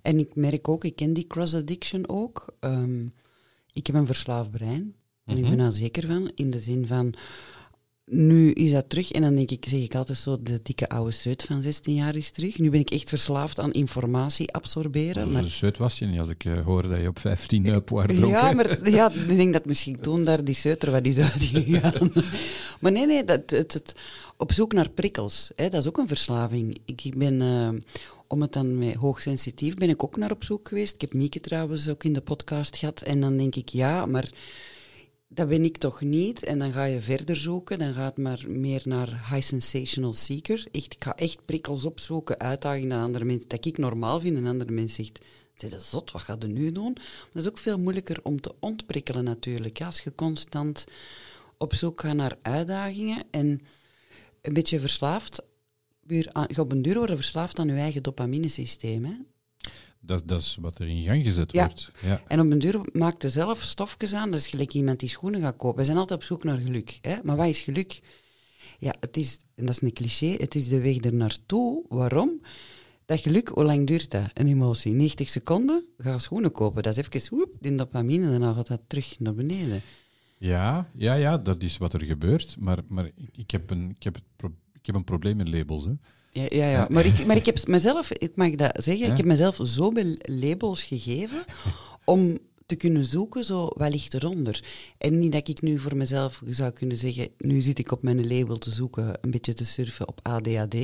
[SPEAKER 3] En ik merk ook, ik ken die cross-addiction ook. Ehm, ik heb een verslaafd brein. En ik
[SPEAKER 2] Mhm.
[SPEAKER 3] ben daar zeker van, in de zin van... Nu is dat terug, en dan denk ik, zeg ik altijd zo, de dikke oude zeut van 16 jaar is terug. Nu ben ik echt verslaafd aan informatie absorberen. Maar
[SPEAKER 2] Zo zeut was je niet als ik eh, hoorde dat je op 15 uh, poir
[SPEAKER 3] ja, maar ja, ik denk dat misschien toen daar die zeuter wat is uitgegaan. *laughs* maar nee, nee, dat, het, het, op zoek naar prikkels, hè, dat is ook een verslaving. Ik ben, eh, om het dan met hoogsensitief, ben ik ook naar op zoek geweest. Ik heb Mieke trouwens ook in de podcast gehad. En dan denk ik, ja, maar dat ben ik toch niet. En dan ga je verder zoeken, dan gaat maar meer naar high sensational seeker. Echt, ik ga echt prikkels opzoeken, uitdagingen naar andere mensen, dat ik normaal vind. En andere mensen zegt, Zeg, dat is zot, wat ga je nu doen? Maar dat is ook veel moeilijker om te ontprikkelen natuurlijk. Als je constant op zoek gaat naar uitdagingen en een beetje verslaafd, aan- je op een duur worden verslaafd aan je eigen dopaminesysteem. Hè?
[SPEAKER 2] Dat, dat is wat er in gang gezet
[SPEAKER 3] Ja.
[SPEAKER 2] wordt. Ja.
[SPEAKER 3] En op een duur maakt er zelf stofjes aan. Dat is gelijk iemand die schoenen gaat kopen. We zijn altijd op zoek naar geluk. Hè? Maar wat is geluk? Ja, het is, en dat is een cliché, het is de weg er naartoe. Waarom? Dat geluk, hoe lang duurt dat? Een emotie? 90 seconden? Ga schoenen kopen. Dat is even, woep, die dopamine, daarna gaat dat terug naar beneden.
[SPEAKER 2] Ja, ja, ja, dat is wat er gebeurt. Maar, maar ik, ik, heb een, ik, heb het pro- ik heb een probleem met labels. Hè.
[SPEAKER 3] Ja, ja, ja. Maar, ik, maar ik heb mezelf, ik mag dat zeggen,
[SPEAKER 2] Ja?
[SPEAKER 3] ik heb mezelf zo veel labels gegeven om te kunnen zoeken, zo wat ligt eronder. En niet dat ik nu voor mezelf zou kunnen zeggen, nu zit ik op mijn label te zoeken, een beetje te surfen op ADHD,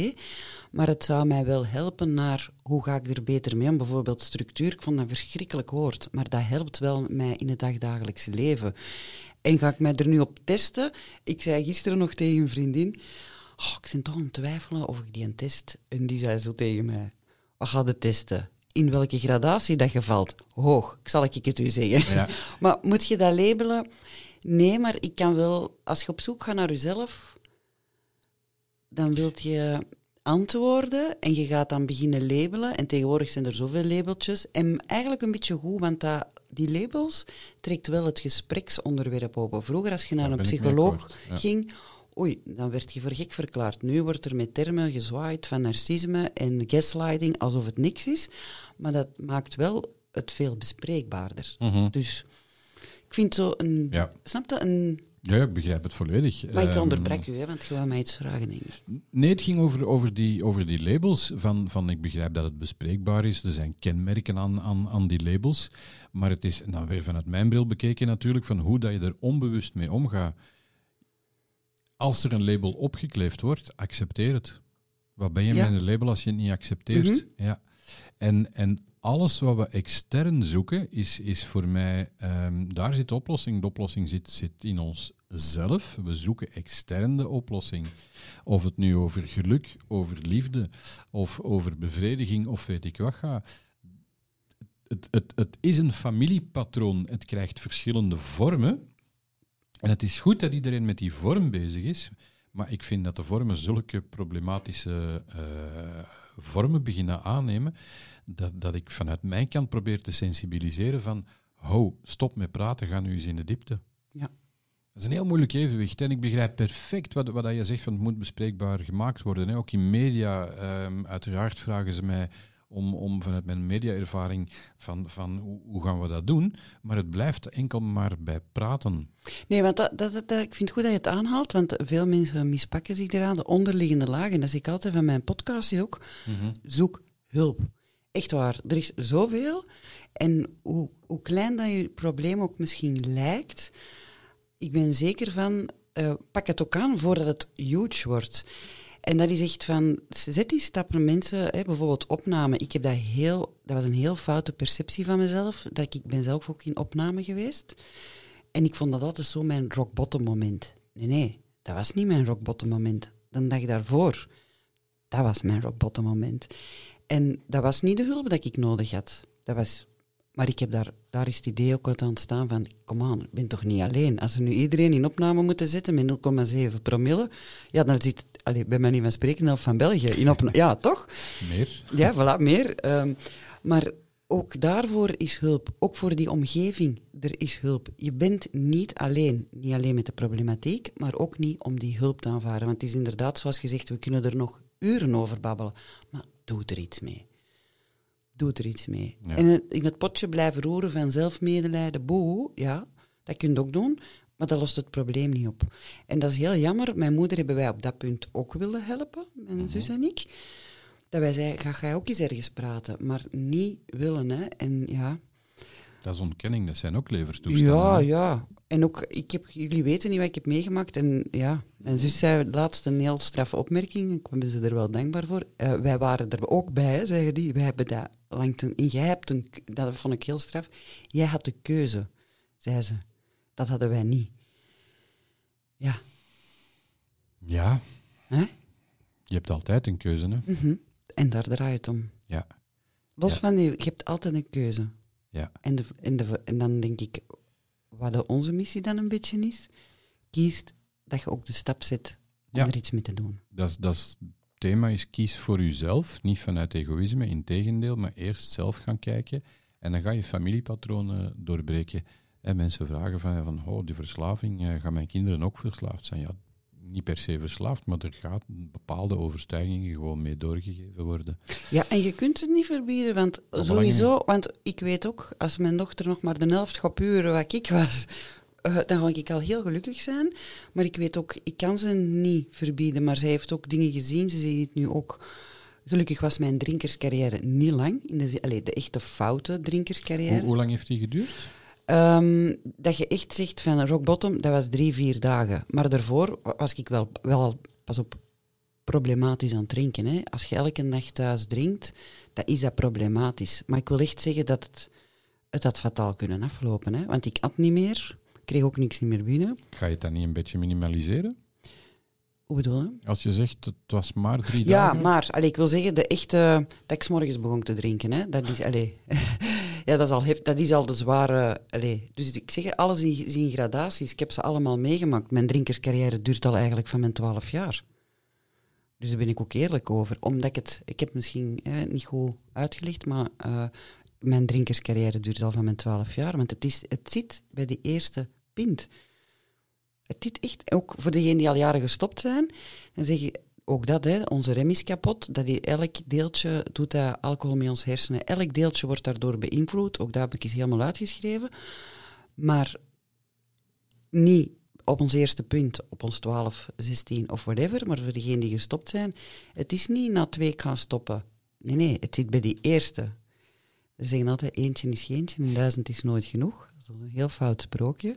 [SPEAKER 3] maar het zou mij wel helpen naar hoe ga ik er beter mee om. Bijvoorbeeld structuur, ik vond dat een verschrikkelijk woord, maar dat helpt wel mij in het dagdagelijkse leven. En ga ik mij er nu op testen? Ik zei gisteren nog tegen een vriendin, oh, ik ben toch aan het twijfelen of ik die een test. En die zei zo tegen mij, wat ga je testen? In welke gradatie dat je valt? Hoog, ik zal ik het u zeggen.
[SPEAKER 2] Ja. *laughs*
[SPEAKER 3] maar moet je dat labelen? Nee, maar ik kan wel, als je op zoek gaat naar jezelf, dan wilt je antwoorden en je gaat dan beginnen labelen. En tegenwoordig zijn er zoveel labeltjes. En eigenlijk een beetje goed, want dat, die labels trekt wel het gespreksonderwerp open. Vroeger, als je naar
[SPEAKER 2] Daar
[SPEAKER 3] een psycholoog
[SPEAKER 2] ja.
[SPEAKER 3] ging, oei, dan werd je voor gek verklaard. Nu wordt er met termen gezwaaid van narcisme en gaslighting alsof het niks is. Maar dat maakt wel het veel bespreekbaarder.
[SPEAKER 2] Mhm.
[SPEAKER 3] Dus ik vind zo een...
[SPEAKER 2] Ja.
[SPEAKER 3] Snap je? Een,
[SPEAKER 2] Ja, ik begrijp het volledig.
[SPEAKER 3] maar ik
[SPEAKER 2] Ehm,
[SPEAKER 3] onderbreek u, hè, want je wou mij iets vragen, denk ik.
[SPEAKER 2] Nee, het ging over, over, die, over die labels. Van, van, ik begrijp dat het bespreekbaar is. Er zijn kenmerken aan, aan, aan die labels. Maar het is, nou weer vanuit mijn bril bekeken natuurlijk, van hoe dat je er onbewust mee omgaat. Als er een label opgekleefd wordt, accepteer het. Wat ben je
[SPEAKER 3] Ja.
[SPEAKER 2] met een label als je het niet accepteert?
[SPEAKER 3] Mhm.
[SPEAKER 2] ja. en, en alles wat we extern zoeken, is, is voor mij, ehm, daar zit de oplossing. De oplossing zit, zit in onszelf. We zoeken extern de oplossing. Of het nu over geluk, over liefde, of over bevrediging, of weet ik wat gaat. Het, het, het is een familiepatroon. Het krijgt verschillende vormen. En het is goed dat iedereen met die vorm bezig is. Maar ik vind dat de vormen zulke problematische eh, vormen beginnen aannemen, dat, dat ik vanuit mijn kant probeer te sensibiliseren van, ho, stop met praten, ga nu eens in de diepte.
[SPEAKER 3] Ja.
[SPEAKER 2] Dat is een heel moeilijk evenwicht. En ik begrijp perfect wat, wat je zegt, van het moet bespreekbaar gemaakt worden. Hè. Ook in media, ehm, uiteraard vragen ze mij om, om vanuit mijn mediaervaring van, van hoe, hoe gaan we dat doen. Maar het blijft enkel maar bij praten.
[SPEAKER 3] Nee, want dat, dat, dat- ik vind het goed dat je het aanhaalt, want veel mensen mispakken zich eraan, de onderliggende lagen. Dat zie ik altijd van mijn podcast ook. Zoek hulp. Echt waar, er is zoveel. En hoe, hoe klein dat je probleem ook misschien lijkt, ik ben zeker van, eh, pak het ook aan voordat het huge wordt. En dat is echt van, zet die stappen mensen, hè, bijvoorbeeld opname. Ik heb dat heel, dat was een heel foute perceptie van mezelf. Dat ik, ben zelf ook in opname geweest. En ik vond dat altijd zo mijn rock bottom moment. Nee, nee, dat was niet mijn rock bottom moment. De dag daarvoor, dat was mijn rock bottom moment. En dat was niet de hulp dat ik nodig had. Dat was, maar ik heb daar, daar is het idee ook uit ontstaan van, kom aan, ik ben toch niet alleen. Als we nu iedereen in opname moeten zetten met 0,7 promille, ja, dan zit, allee, bij mij niet van spreken, helft van België in opname. Ja, toch?
[SPEAKER 2] Meer?
[SPEAKER 3] Ja, voilà, meer. Ehm, maar ook daarvoor is hulp. Ook voor die omgeving, er is hulp. Je bent niet alleen. Niet alleen met de problematiek, maar ook niet om die hulp te aanvaarden. Want het is inderdaad, zoals gezegd, we kunnen er nog uren over babbelen. Maar doe er iets mee. Doe er iets mee.
[SPEAKER 2] Ja.
[SPEAKER 3] En het- in het potje blijven roeren van zelfmedelijden, boe, ja, dat kun je ook doen. Maar dat lost het probleem niet op. En dat is heel jammer. Mijn moeder hebben wij op dat punt ook willen helpen, mijn zus en ik. Dat wij zeiden, ga jij ook eens ergens praten. Maar niet willen, hè. En ja,
[SPEAKER 2] Dat is ontkenning, dat zijn ook leverstoestanden.
[SPEAKER 3] ja,
[SPEAKER 2] hè.
[SPEAKER 3] ja. En ook, ik heb, jullie weten niet wat ik heb meegemaakt. En ja, mijn zus zei laatst een heel straffe opmerking. Ik ben ze er wel dankbaar voor. Eh, wij waren er ook bij, hè, zeggen die. Wij hebben dat lang ten, en jij hebt een, dat vond ik heel straf. Jij had de keuze, zei ze. Dat hadden wij niet. Ja,
[SPEAKER 2] Ja,
[SPEAKER 3] hè?
[SPEAKER 2] je hebt altijd een keuze, hè?
[SPEAKER 3] Mhm. En daar draait het om.
[SPEAKER 2] Ja,
[SPEAKER 3] Los
[SPEAKER 2] Ja.
[SPEAKER 3] van die, je hebt altijd een keuze.
[SPEAKER 2] ja.
[SPEAKER 3] En, de, en, de, en dan denk ik, wat de- onze missie dan een beetje is, kiest dat je ook de stap zet om
[SPEAKER 2] Ja.
[SPEAKER 3] er iets mee te doen.
[SPEAKER 2] Dat, dat thema is kies voor jezelf, niet vanuit egoïsme, integendeel, maar eerst zelf gaan kijken en dan ga je familiepatronen doorbreken. En mensen vragen van, van oh, die verslaving, eh, gaan mijn kinderen ook verslaafd zijn? Ja, niet per se verslaafd, maar er gaat bepaalde overtuigingen gewoon mee doorgegeven worden.
[SPEAKER 3] Ja, en je kunt het niet verbieden, want sowieso, want ik weet ook, als mijn dochter nog maar de helft gaat puren wat ik was, eh, dan ga ik al heel gelukkig zijn. Maar ik weet ook, ik kan ze niet verbieden, maar zij heeft ook dingen gezien, ze ziet het nu ook. Gelukkig was mijn drinkerscarrière niet lang, in de, allee, de echte foute
[SPEAKER 2] Hoe,
[SPEAKER 3] drinkerscarrière.
[SPEAKER 2] hoe lang heeft die geduurd?
[SPEAKER 3] Ehm, dat je echt zegt van rock bottom, dat was drie, vier dagen. Maar daarvoor was ik wel, wel pas op, problematisch aan het drinken. Hè. Als je elke dag thuis drinkt, dan is dat problematisch. Maar ik wil echt zeggen dat het, het had fataal kunnen aflopen. Hè. Want ik at niet meer, kreeg ook niks meer binnen.
[SPEAKER 2] Ga je het dan niet een beetje minimaliseren?
[SPEAKER 3] Hoe bedoel je?
[SPEAKER 2] Als je zegt, het was maar drie
[SPEAKER 3] Ja,
[SPEAKER 2] dagen.
[SPEAKER 3] maar allee, ik wil zeggen, de echte, dat ik 's morgens begon te drinken, hè, dat is, allee, *laughs* ja, dat is al, dat is de zware, allee. Dus ik zeg, alles is in gradaties. Ik heb ze allemaal meegemaakt. Mijn drinkerscarrière duurt al eigenlijk van mijn 12 jaar. Dus daar ben ik ook eerlijk over. Omdat ik het, ik heb misschien niet goed uitgelegd, maar eh, mijn drinkerscarrière duurt al van mijn 12 jaar. Want het, is, het zit bij die eerste pint. Het zit echt, ook voor degenen die al jaren gestopt zijn, dan zeg je ook dat, hè, onze rem is kapot. Dat die, elk deeltje doet dat alcohol met ons hersenen. Elk deeltje wordt daardoor beïnvloed. Ook dat heb ik eens helemaal uitgeschreven. Maar niet op ons eerste punt, op ons 12, 16 of whatever, maar voor degenen die gestopt zijn, het is niet na twee gaan stoppen. Nee, nee, het zit bij die eerste. Ze zeggen altijd, eentje is geentje en duizend is nooit genoeg. Dat is een heel fout sprookje.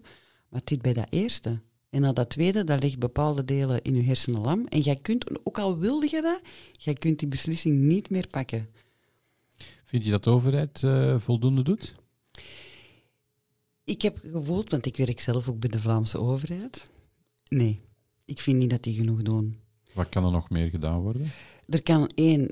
[SPEAKER 3] Maar het zit bij dat eerste. En na dat tweede, dat ligt bepaalde delen in je hersenen lam. En jij kunt, ook al wilde je dat, jij kunt die beslissing niet meer pakken.
[SPEAKER 2] Vind je dat de overheid eh, voldoende doet?
[SPEAKER 3] Ik heb gevoeld, want ik werk zelf ook bij de Vlaamse overheid. Nee, ik vind niet dat die genoeg doen.
[SPEAKER 2] Wat kan er nog meer gedaan worden?
[SPEAKER 3] Er kan één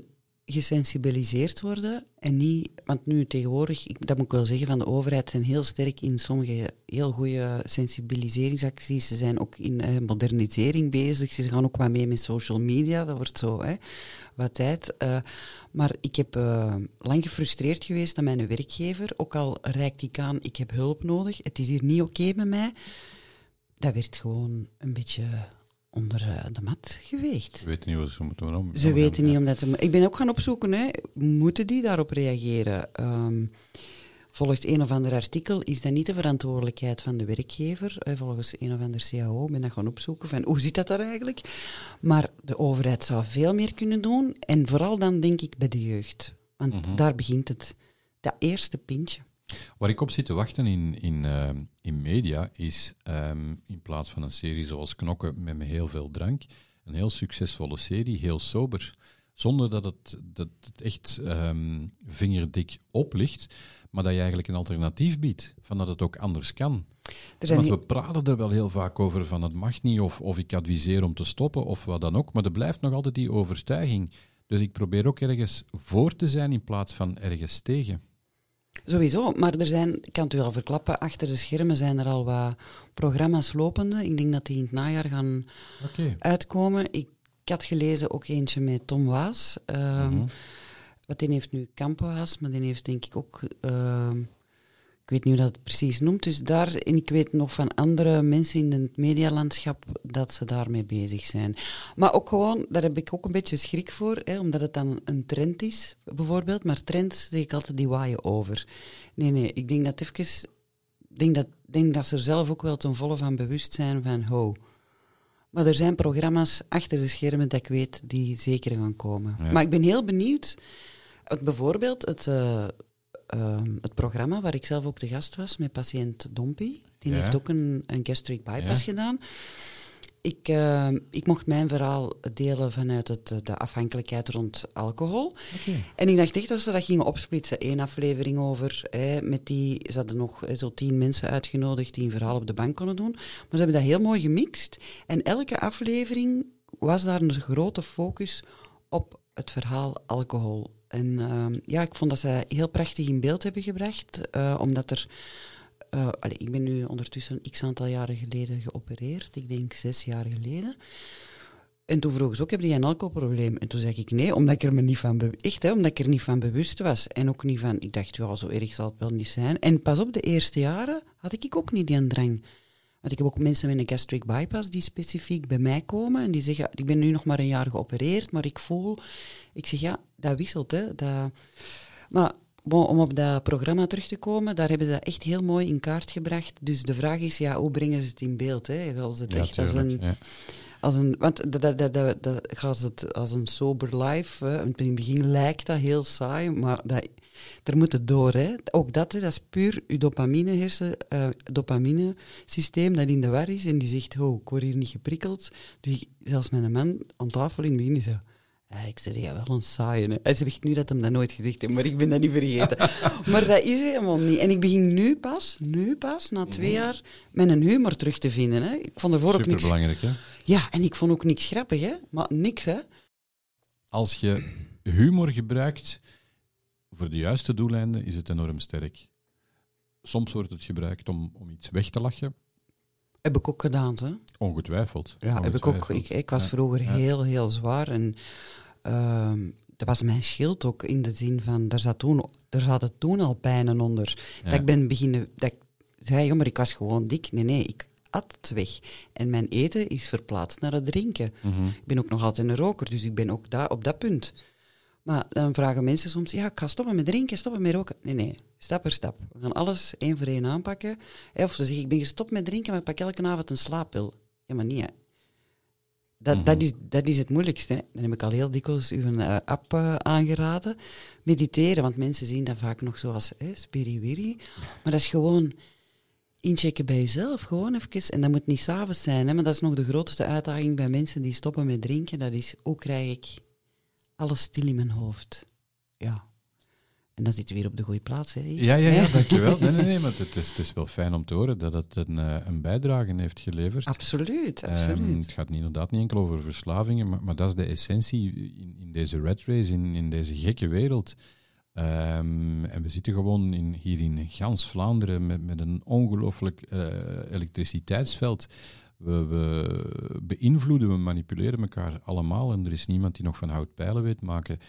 [SPEAKER 3] gesensibiliseerd worden en niet, want nu tegenwoordig, dat moet ik wel zeggen, van de overheid zijn heel sterk in sommige heel goede sensibiliseringsacties. Ze zijn ook in eh, modernisering bezig. Ze gaan ook wat mee met social media. Dat wordt zo hè, wat tijd. Eh, maar ik heb eh, lang gefrustreerd geweest aan mijn werkgever. Ook al reikt ik aan, ik heb hulp nodig. Het is hier niet oké met mij. Dat werd gewoon een beetje onder eh, de mat geweegd.
[SPEAKER 2] Ze weten niet wat ze moeten doen.
[SPEAKER 3] Ze weten niet omdat... Ik ben ook gaan opzoeken, hè. moeten die daarop reageren? Ehm, volgens een of ander artikel is dat niet de verantwoordelijkheid van de werkgever. volgens een of ander CAO ben dat gaan opzoeken. Van, hoe zit dat daar eigenlijk? Maar de overheid zou veel meer kunnen doen. En vooral dan denk ik bij de jeugd. Want
[SPEAKER 2] Mhm.
[SPEAKER 3] daar begint het. Dat eerste pintje.
[SPEAKER 2] Waar ik op zit te wachten in, in, eh, in media is ehm, in plaats van een serie zoals Knokken met heel veel drank, een heel succesvolle serie, heel sober. Zonder dat het, dat het echt ehm, vingerdik oplicht, maar dat je eigenlijk een alternatief biedt, van dat het ook anders kan.
[SPEAKER 3] Zijn
[SPEAKER 2] Want we praten er wel heel vaak over van het mag niet, of, of ik adviseer om te stoppen, of wat dan ook, maar er blijft nog altijd die overtuiging. Dus ik probeer ook ergens voor te zijn in plaats van ergens tegen.
[SPEAKER 3] Sowieso, maar er zijn, ik kan het u al verklappen, achter de schermen zijn er al wat programma's lopende. Ik denk dat die in het najaar gaan uitkomen. Ik, ik had gelezen ook eentje met Tom Waas.
[SPEAKER 2] Mhm.
[SPEAKER 3] Wat die heeft nu Camp Waas, maar die heeft denk ik ook... ehm, ik weet niet hoe dat het precies noemt. Dus daar, en ik weet nog van andere mensen in het medialandschap dat ze daarmee bezig zijn. Maar ook gewoon, daar heb ik ook een beetje schrik voor, hè, omdat het dan een trend is, bijvoorbeeld. Maar trends zeg ik altijd, die waaien over. Nee, nee, ik denk dat even... Ik denk dat, denk dat ze er zelf ook wel ten volle van bewust zijn van, ho... Maar er zijn programma's achter de schermen dat ik weet die zeker gaan komen.
[SPEAKER 2] Ja.
[SPEAKER 3] Maar ik ben heel benieuwd. Want bijvoorbeeld het, eh, ehm, het programma waar ik zelf ook de gast was met patiënt Dompie. Die
[SPEAKER 2] Ja.
[SPEAKER 3] heeft ook een, een gastric bypass
[SPEAKER 2] Ja.
[SPEAKER 3] gedaan. Ik, ehm, ik mocht mijn verhaal delen vanuit het, de afhankelijkheid rond alcohol.
[SPEAKER 2] Oké.
[SPEAKER 3] En ik dacht echt dat ze dat gingen opsplitsen. Eén aflevering over, hè, met die, ze hadden nog hè, zo tien mensen uitgenodigd die een verhaal op de bank konden doen. Maar ze hebben dat heel mooi gemixt. En elke aflevering was daar een grote focus op het verhaal alcohol. En ehm, ja, ik vond dat ze heel prachtig in beeld hebben gebracht, eh, omdat er... eh, ik ben nu ondertussen x aantal jaren geleden geopereerd. Ik denk zes jaar geleden. En toen vroegen ze ook, heb jij een alcoholprobleem? En toen zei ik nee, omdat ik er me niet van echt, hè, omdat ik er niet van bewust was. En ook niet van, ik dacht, ja, zo erg zal het wel niet zijn. En pas op de eerste jaren had ik ook niet die drang. Want ik heb ook mensen met een gastric bypass die specifiek bij mij komen en die zeggen, ik ben nu nog maar een jaar geopereerd, maar ik voel... Ik zeg, ja, dat wisselt, hè. Dat... Maar om op dat programma terug te komen, daar hebben ze dat echt heel mooi in kaart gebracht. Dus de vraag is, ja, hoe brengen ze het in beeld? Hè? Als het
[SPEAKER 2] Ja,
[SPEAKER 3] echt als een...
[SPEAKER 2] ja.
[SPEAKER 3] Als een, want dat, dat, dat, dat, als het als een sober life, hè, in het begin lijkt dat heel saai, maar dat, Er moet het door, hè. Ook dat, hè, dat is puur je dopamine, hersen, eh, dopamine systeem dat in de war is. En die zegt, oh, ik word hier niet geprikkeld. Dus zelfs mijn man aan tafel in het begin zei... Ja, ik zei, ja, wel een saaie. Hè. Hij zegt nu dat hem dat nooit gezegd heeft, maar ik ben dat niet vergeten. *laughs* maar dat is helemaal niet. En ik begin nu pas, nu pas, na twee jaar, mijn humor terug te vinden. Hè. Ik vond ervoor ook niks...
[SPEAKER 2] Superbelangrijk, hè?
[SPEAKER 3] Ja, en ik vond ook niks grappig, hè. Maar niks, hè.
[SPEAKER 2] Als je humor gebruikt voor de juiste doeleinden, is het enorm sterk. Soms wordt het gebruikt om, om iets weg te lachen.
[SPEAKER 3] Heb ik ook gedaan, hè.
[SPEAKER 2] Ongetwijfeld.
[SPEAKER 3] Ja, heb ik ook. Ik, was
[SPEAKER 2] Ja,
[SPEAKER 3] vroeger
[SPEAKER 2] ja.
[SPEAKER 3] heel, heel zwaar. En ehm, dat was mijn schild ook in de zin van, er, zat toen, er zaten toen al pijnen onder.
[SPEAKER 2] Ja.
[SPEAKER 3] Dat ik ben beginnen, dat ik zei, ja, maar ik was gewoon dik. Nee, nee, ik at het weg. En mijn eten is verplaatst naar het drinken.
[SPEAKER 2] Mhm.
[SPEAKER 3] Ik ben ook nog altijd een roker, dus ik ben ook daar op dat punt. Maar dan vragen mensen soms, ja, ik ga stoppen met drinken, stoppen met roken. Nee, nee, stap per stap. We gaan alles één voor één aanpakken. Hè, Of ze zeggen, ik ben gestopt met drinken, maar ik pak elke avond een slaappil. Ja, maar niet, hè. Dat,
[SPEAKER 2] Mhm.
[SPEAKER 3] dat, is, dat is het moeilijkste. Hè. Dan heb ik al heel dikwijls uw eh, app eh, aangeraden. Mediteren, want mensen zien dat vaak nog zo als hè, spiriwiri. Maar dat is gewoon inchecken bij jezelf, gewoon even. En dat moet niet s'avonds zijn, hè, maar dat is nog de grootste uitdaging bij mensen die stoppen met drinken. Dat is, hoe krijg ik alles stil in mijn hoofd? Ja. En dan zitten we weer op de goede plaats, hè.
[SPEAKER 2] Ja, ja, ja, dankjewel. Nee, nee, nee, *laughs* maar het is, het is wel fijn om te horen dat het een, eh, een bijdrage heeft geleverd.
[SPEAKER 3] Absoluut,
[SPEAKER 2] Ehm,
[SPEAKER 3] absoluut.
[SPEAKER 2] het gaat niet, inderdaad niet enkel over verslavingen, maar, maar dat is de essentie in, in deze rat race, in, in deze gekke wereld. Ehm, en we zitten gewoon in, hier in gans Vlaanderen met, met een ongelooflijk eh, elektriciteitsveld. We, beïnvloeden, we manipuleren elkaar allemaal en er is niemand die nog van hout pijlen weet maken.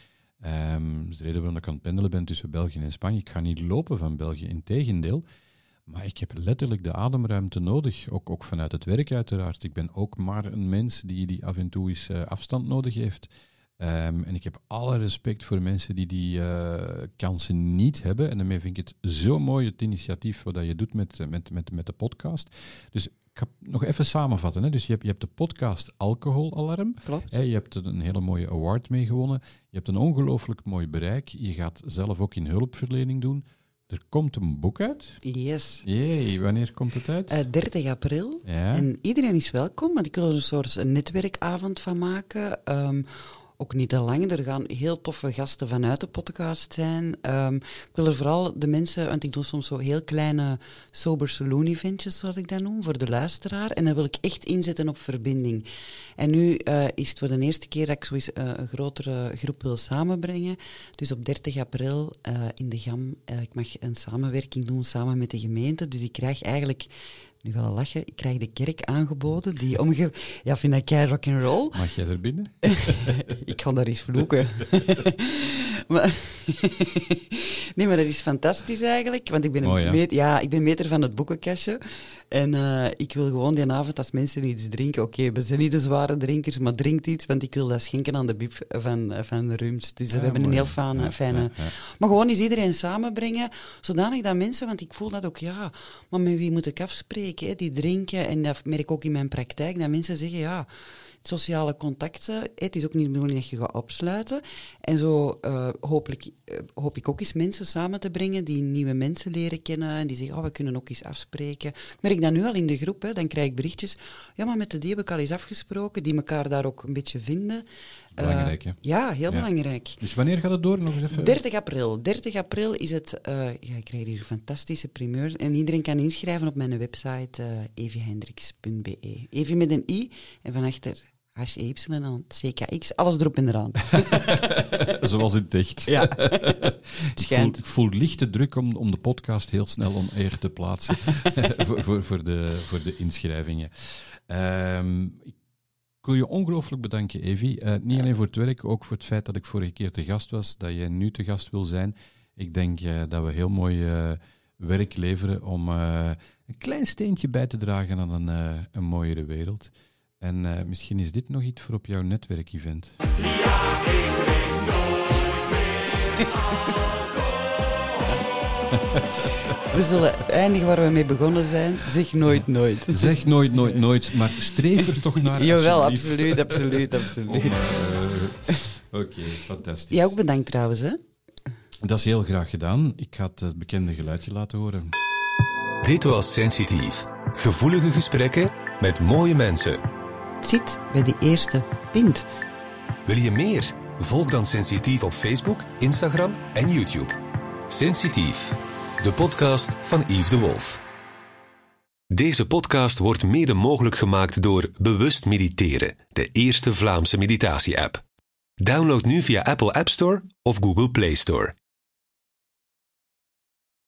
[SPEAKER 2] Ehm dat is de reden waarom ik aan het pendelen ben tussen België en Spanje. Ik ga niet lopen van België, integendeel. Maar ik heb letterlijk de ademruimte nodig, ook, ook vanuit het werk uiteraard. Ik ben ook maar een mens die, die af en toe eens eh, afstand nodig heeft. Ehm, en ik heb alle respect voor mensen die die eh, kansen niet hebben. En daarmee vind ik het zo mooi, het initiatief wat je doet met, met, met, met de podcast. Dus ga nog even samenvatten. Hè. Dus je hebt, je hebt de podcast Alcoholalarm.
[SPEAKER 3] Klopt.
[SPEAKER 2] Hè, je hebt een hele mooie award mee gewonnen. Je hebt een ongelooflijk mooi bereik. Je gaat zelf ook in hulpverlening doen. Er komt een boek uit.
[SPEAKER 3] Yes.
[SPEAKER 2] Jee, wanneer komt het uit?
[SPEAKER 3] Eh 30 april.
[SPEAKER 2] ja.
[SPEAKER 3] En iedereen is welkom, want ik wil er een soort netwerkavond van maken. Ehm, ook niet te lang. Er gaan heel toffe gasten vanuit de podcast zijn. Ehm, ik wil er vooral de mensen, want ik doe soms zo heel kleine sober saloon eventjes, zoals ik dat noem, voor de luisteraar. En dan wil ik echt inzetten op verbinding. En nu eh, is het voor de eerste keer dat ik zo eens eh, een grotere groep wil samenbrengen. Dus op 30 april eh, in de GAM, ik mag een samenwerking doen samen met de gemeente. Dus ik krijg eigenlijk nu ga je lachen. Ik krijg de kerk aangeboden. Die omge... Ja, vind ik kei rock and roll.
[SPEAKER 2] Mag jij er binnen? *laughs*
[SPEAKER 3] ik ga daar eens vloeken. *laughs* maar *laughs* nee, maar dat is fantastisch eigenlijk. Want ik ben, een
[SPEAKER 2] ja.
[SPEAKER 3] meet- ja, ik ben meter van het boekenkastje. En eh, ik wil gewoon die avond, als mensen iets drinken... Oké, we zijn niet de zware drinkers, maar drinkt iets. Want ik wil dat schenken aan de bib van, van Rums. Dus we
[SPEAKER 2] Ja,
[SPEAKER 3] hebben een heel fijne...
[SPEAKER 2] Ja,
[SPEAKER 3] fijne
[SPEAKER 2] ja, ja.
[SPEAKER 3] maar gewoon eens iedereen samenbrengen, zodanig dat mensen, want ik voel dat ook, ja, maar met wie moet ik afspreken, hè, die drinken, en dat merk ik ook in mijn praktijk, dat mensen zeggen, ja, sociale contacten, het is ook niet de bedoeling dat je gaat opsluiten. En zo eh, hopelijk, eh, hoop ik ook eens mensen samen te brengen die nieuwe mensen leren kennen en die zeggen, oh, we kunnen ook eens afspreken. Ik merk dat nu al in de groep, hè, dan krijg ik berichtjes, ja, maar met de die heb ik al eens afgesproken, die elkaar daar ook een beetje vinden. Eh,
[SPEAKER 2] Belangrijk, hè?
[SPEAKER 3] ja, heel
[SPEAKER 2] Ja.
[SPEAKER 3] belangrijk.
[SPEAKER 2] Dus wanneer gaat het door? Nog eens even.
[SPEAKER 3] 30 april. 30 april is het... eh, ja, ik krijg hier een fantastische primeur. En iedereen kan inschrijven op mijn website uh, eviehendricks.be. Evie met een i en van achter en dan CKX. Alles erop en eraan. *laughs*
[SPEAKER 2] Zoals in het echt.
[SPEAKER 3] Ja. *laughs*
[SPEAKER 2] ik, voel,
[SPEAKER 3] schijnt.
[SPEAKER 2] ik voel lichte druk om, om de podcast heel snel on air te plaatsen *laughs* voor, voor, voor, de, voor de inschrijvingen. Ehm, ik wil je ongelooflijk bedanken, Evie. Uh, niet alleen voor het werk, ook voor het feit dat ik vorige keer te gast was, dat jij nu te gast wil zijn. Ik denk uh, dat we heel mooi uh, werk leveren om uh, een klein steentje bij te dragen aan een, uh, een mooiere wereld. En uh, misschien is dit nog iets voor op jouw netwerkevent.
[SPEAKER 4] Ja, ik drink nooit meer *laughs*
[SPEAKER 3] We zullen eindigen waar we mee begonnen zijn. Zeg nooit nooit.
[SPEAKER 2] Zeg nooit nooit nooit, maar streef er toch naar.
[SPEAKER 3] Jawel, absoluut, absoluut, absoluut.
[SPEAKER 2] uh, Oké, okay, fantastisch.
[SPEAKER 3] Jij ook bedankt trouwens, hè?
[SPEAKER 2] Dat is heel graag gedaan. Ik ga het, het bekende geluidje laten horen.
[SPEAKER 1] Dit was Sensitief. Gevoelige gesprekken met mooie mensen.
[SPEAKER 3] Het zit bij de eerste pint.
[SPEAKER 1] Wil je meer? Volg dan Sensitief op Facebook, Instagram en YouTube. Sensitief, de podcast van Yves de Wolf. Deze podcast wordt mede mogelijk gemaakt door Bewust Mediteren, de eerste Vlaamse meditatie-app. Download nu via Apple App Store of Google Play Store.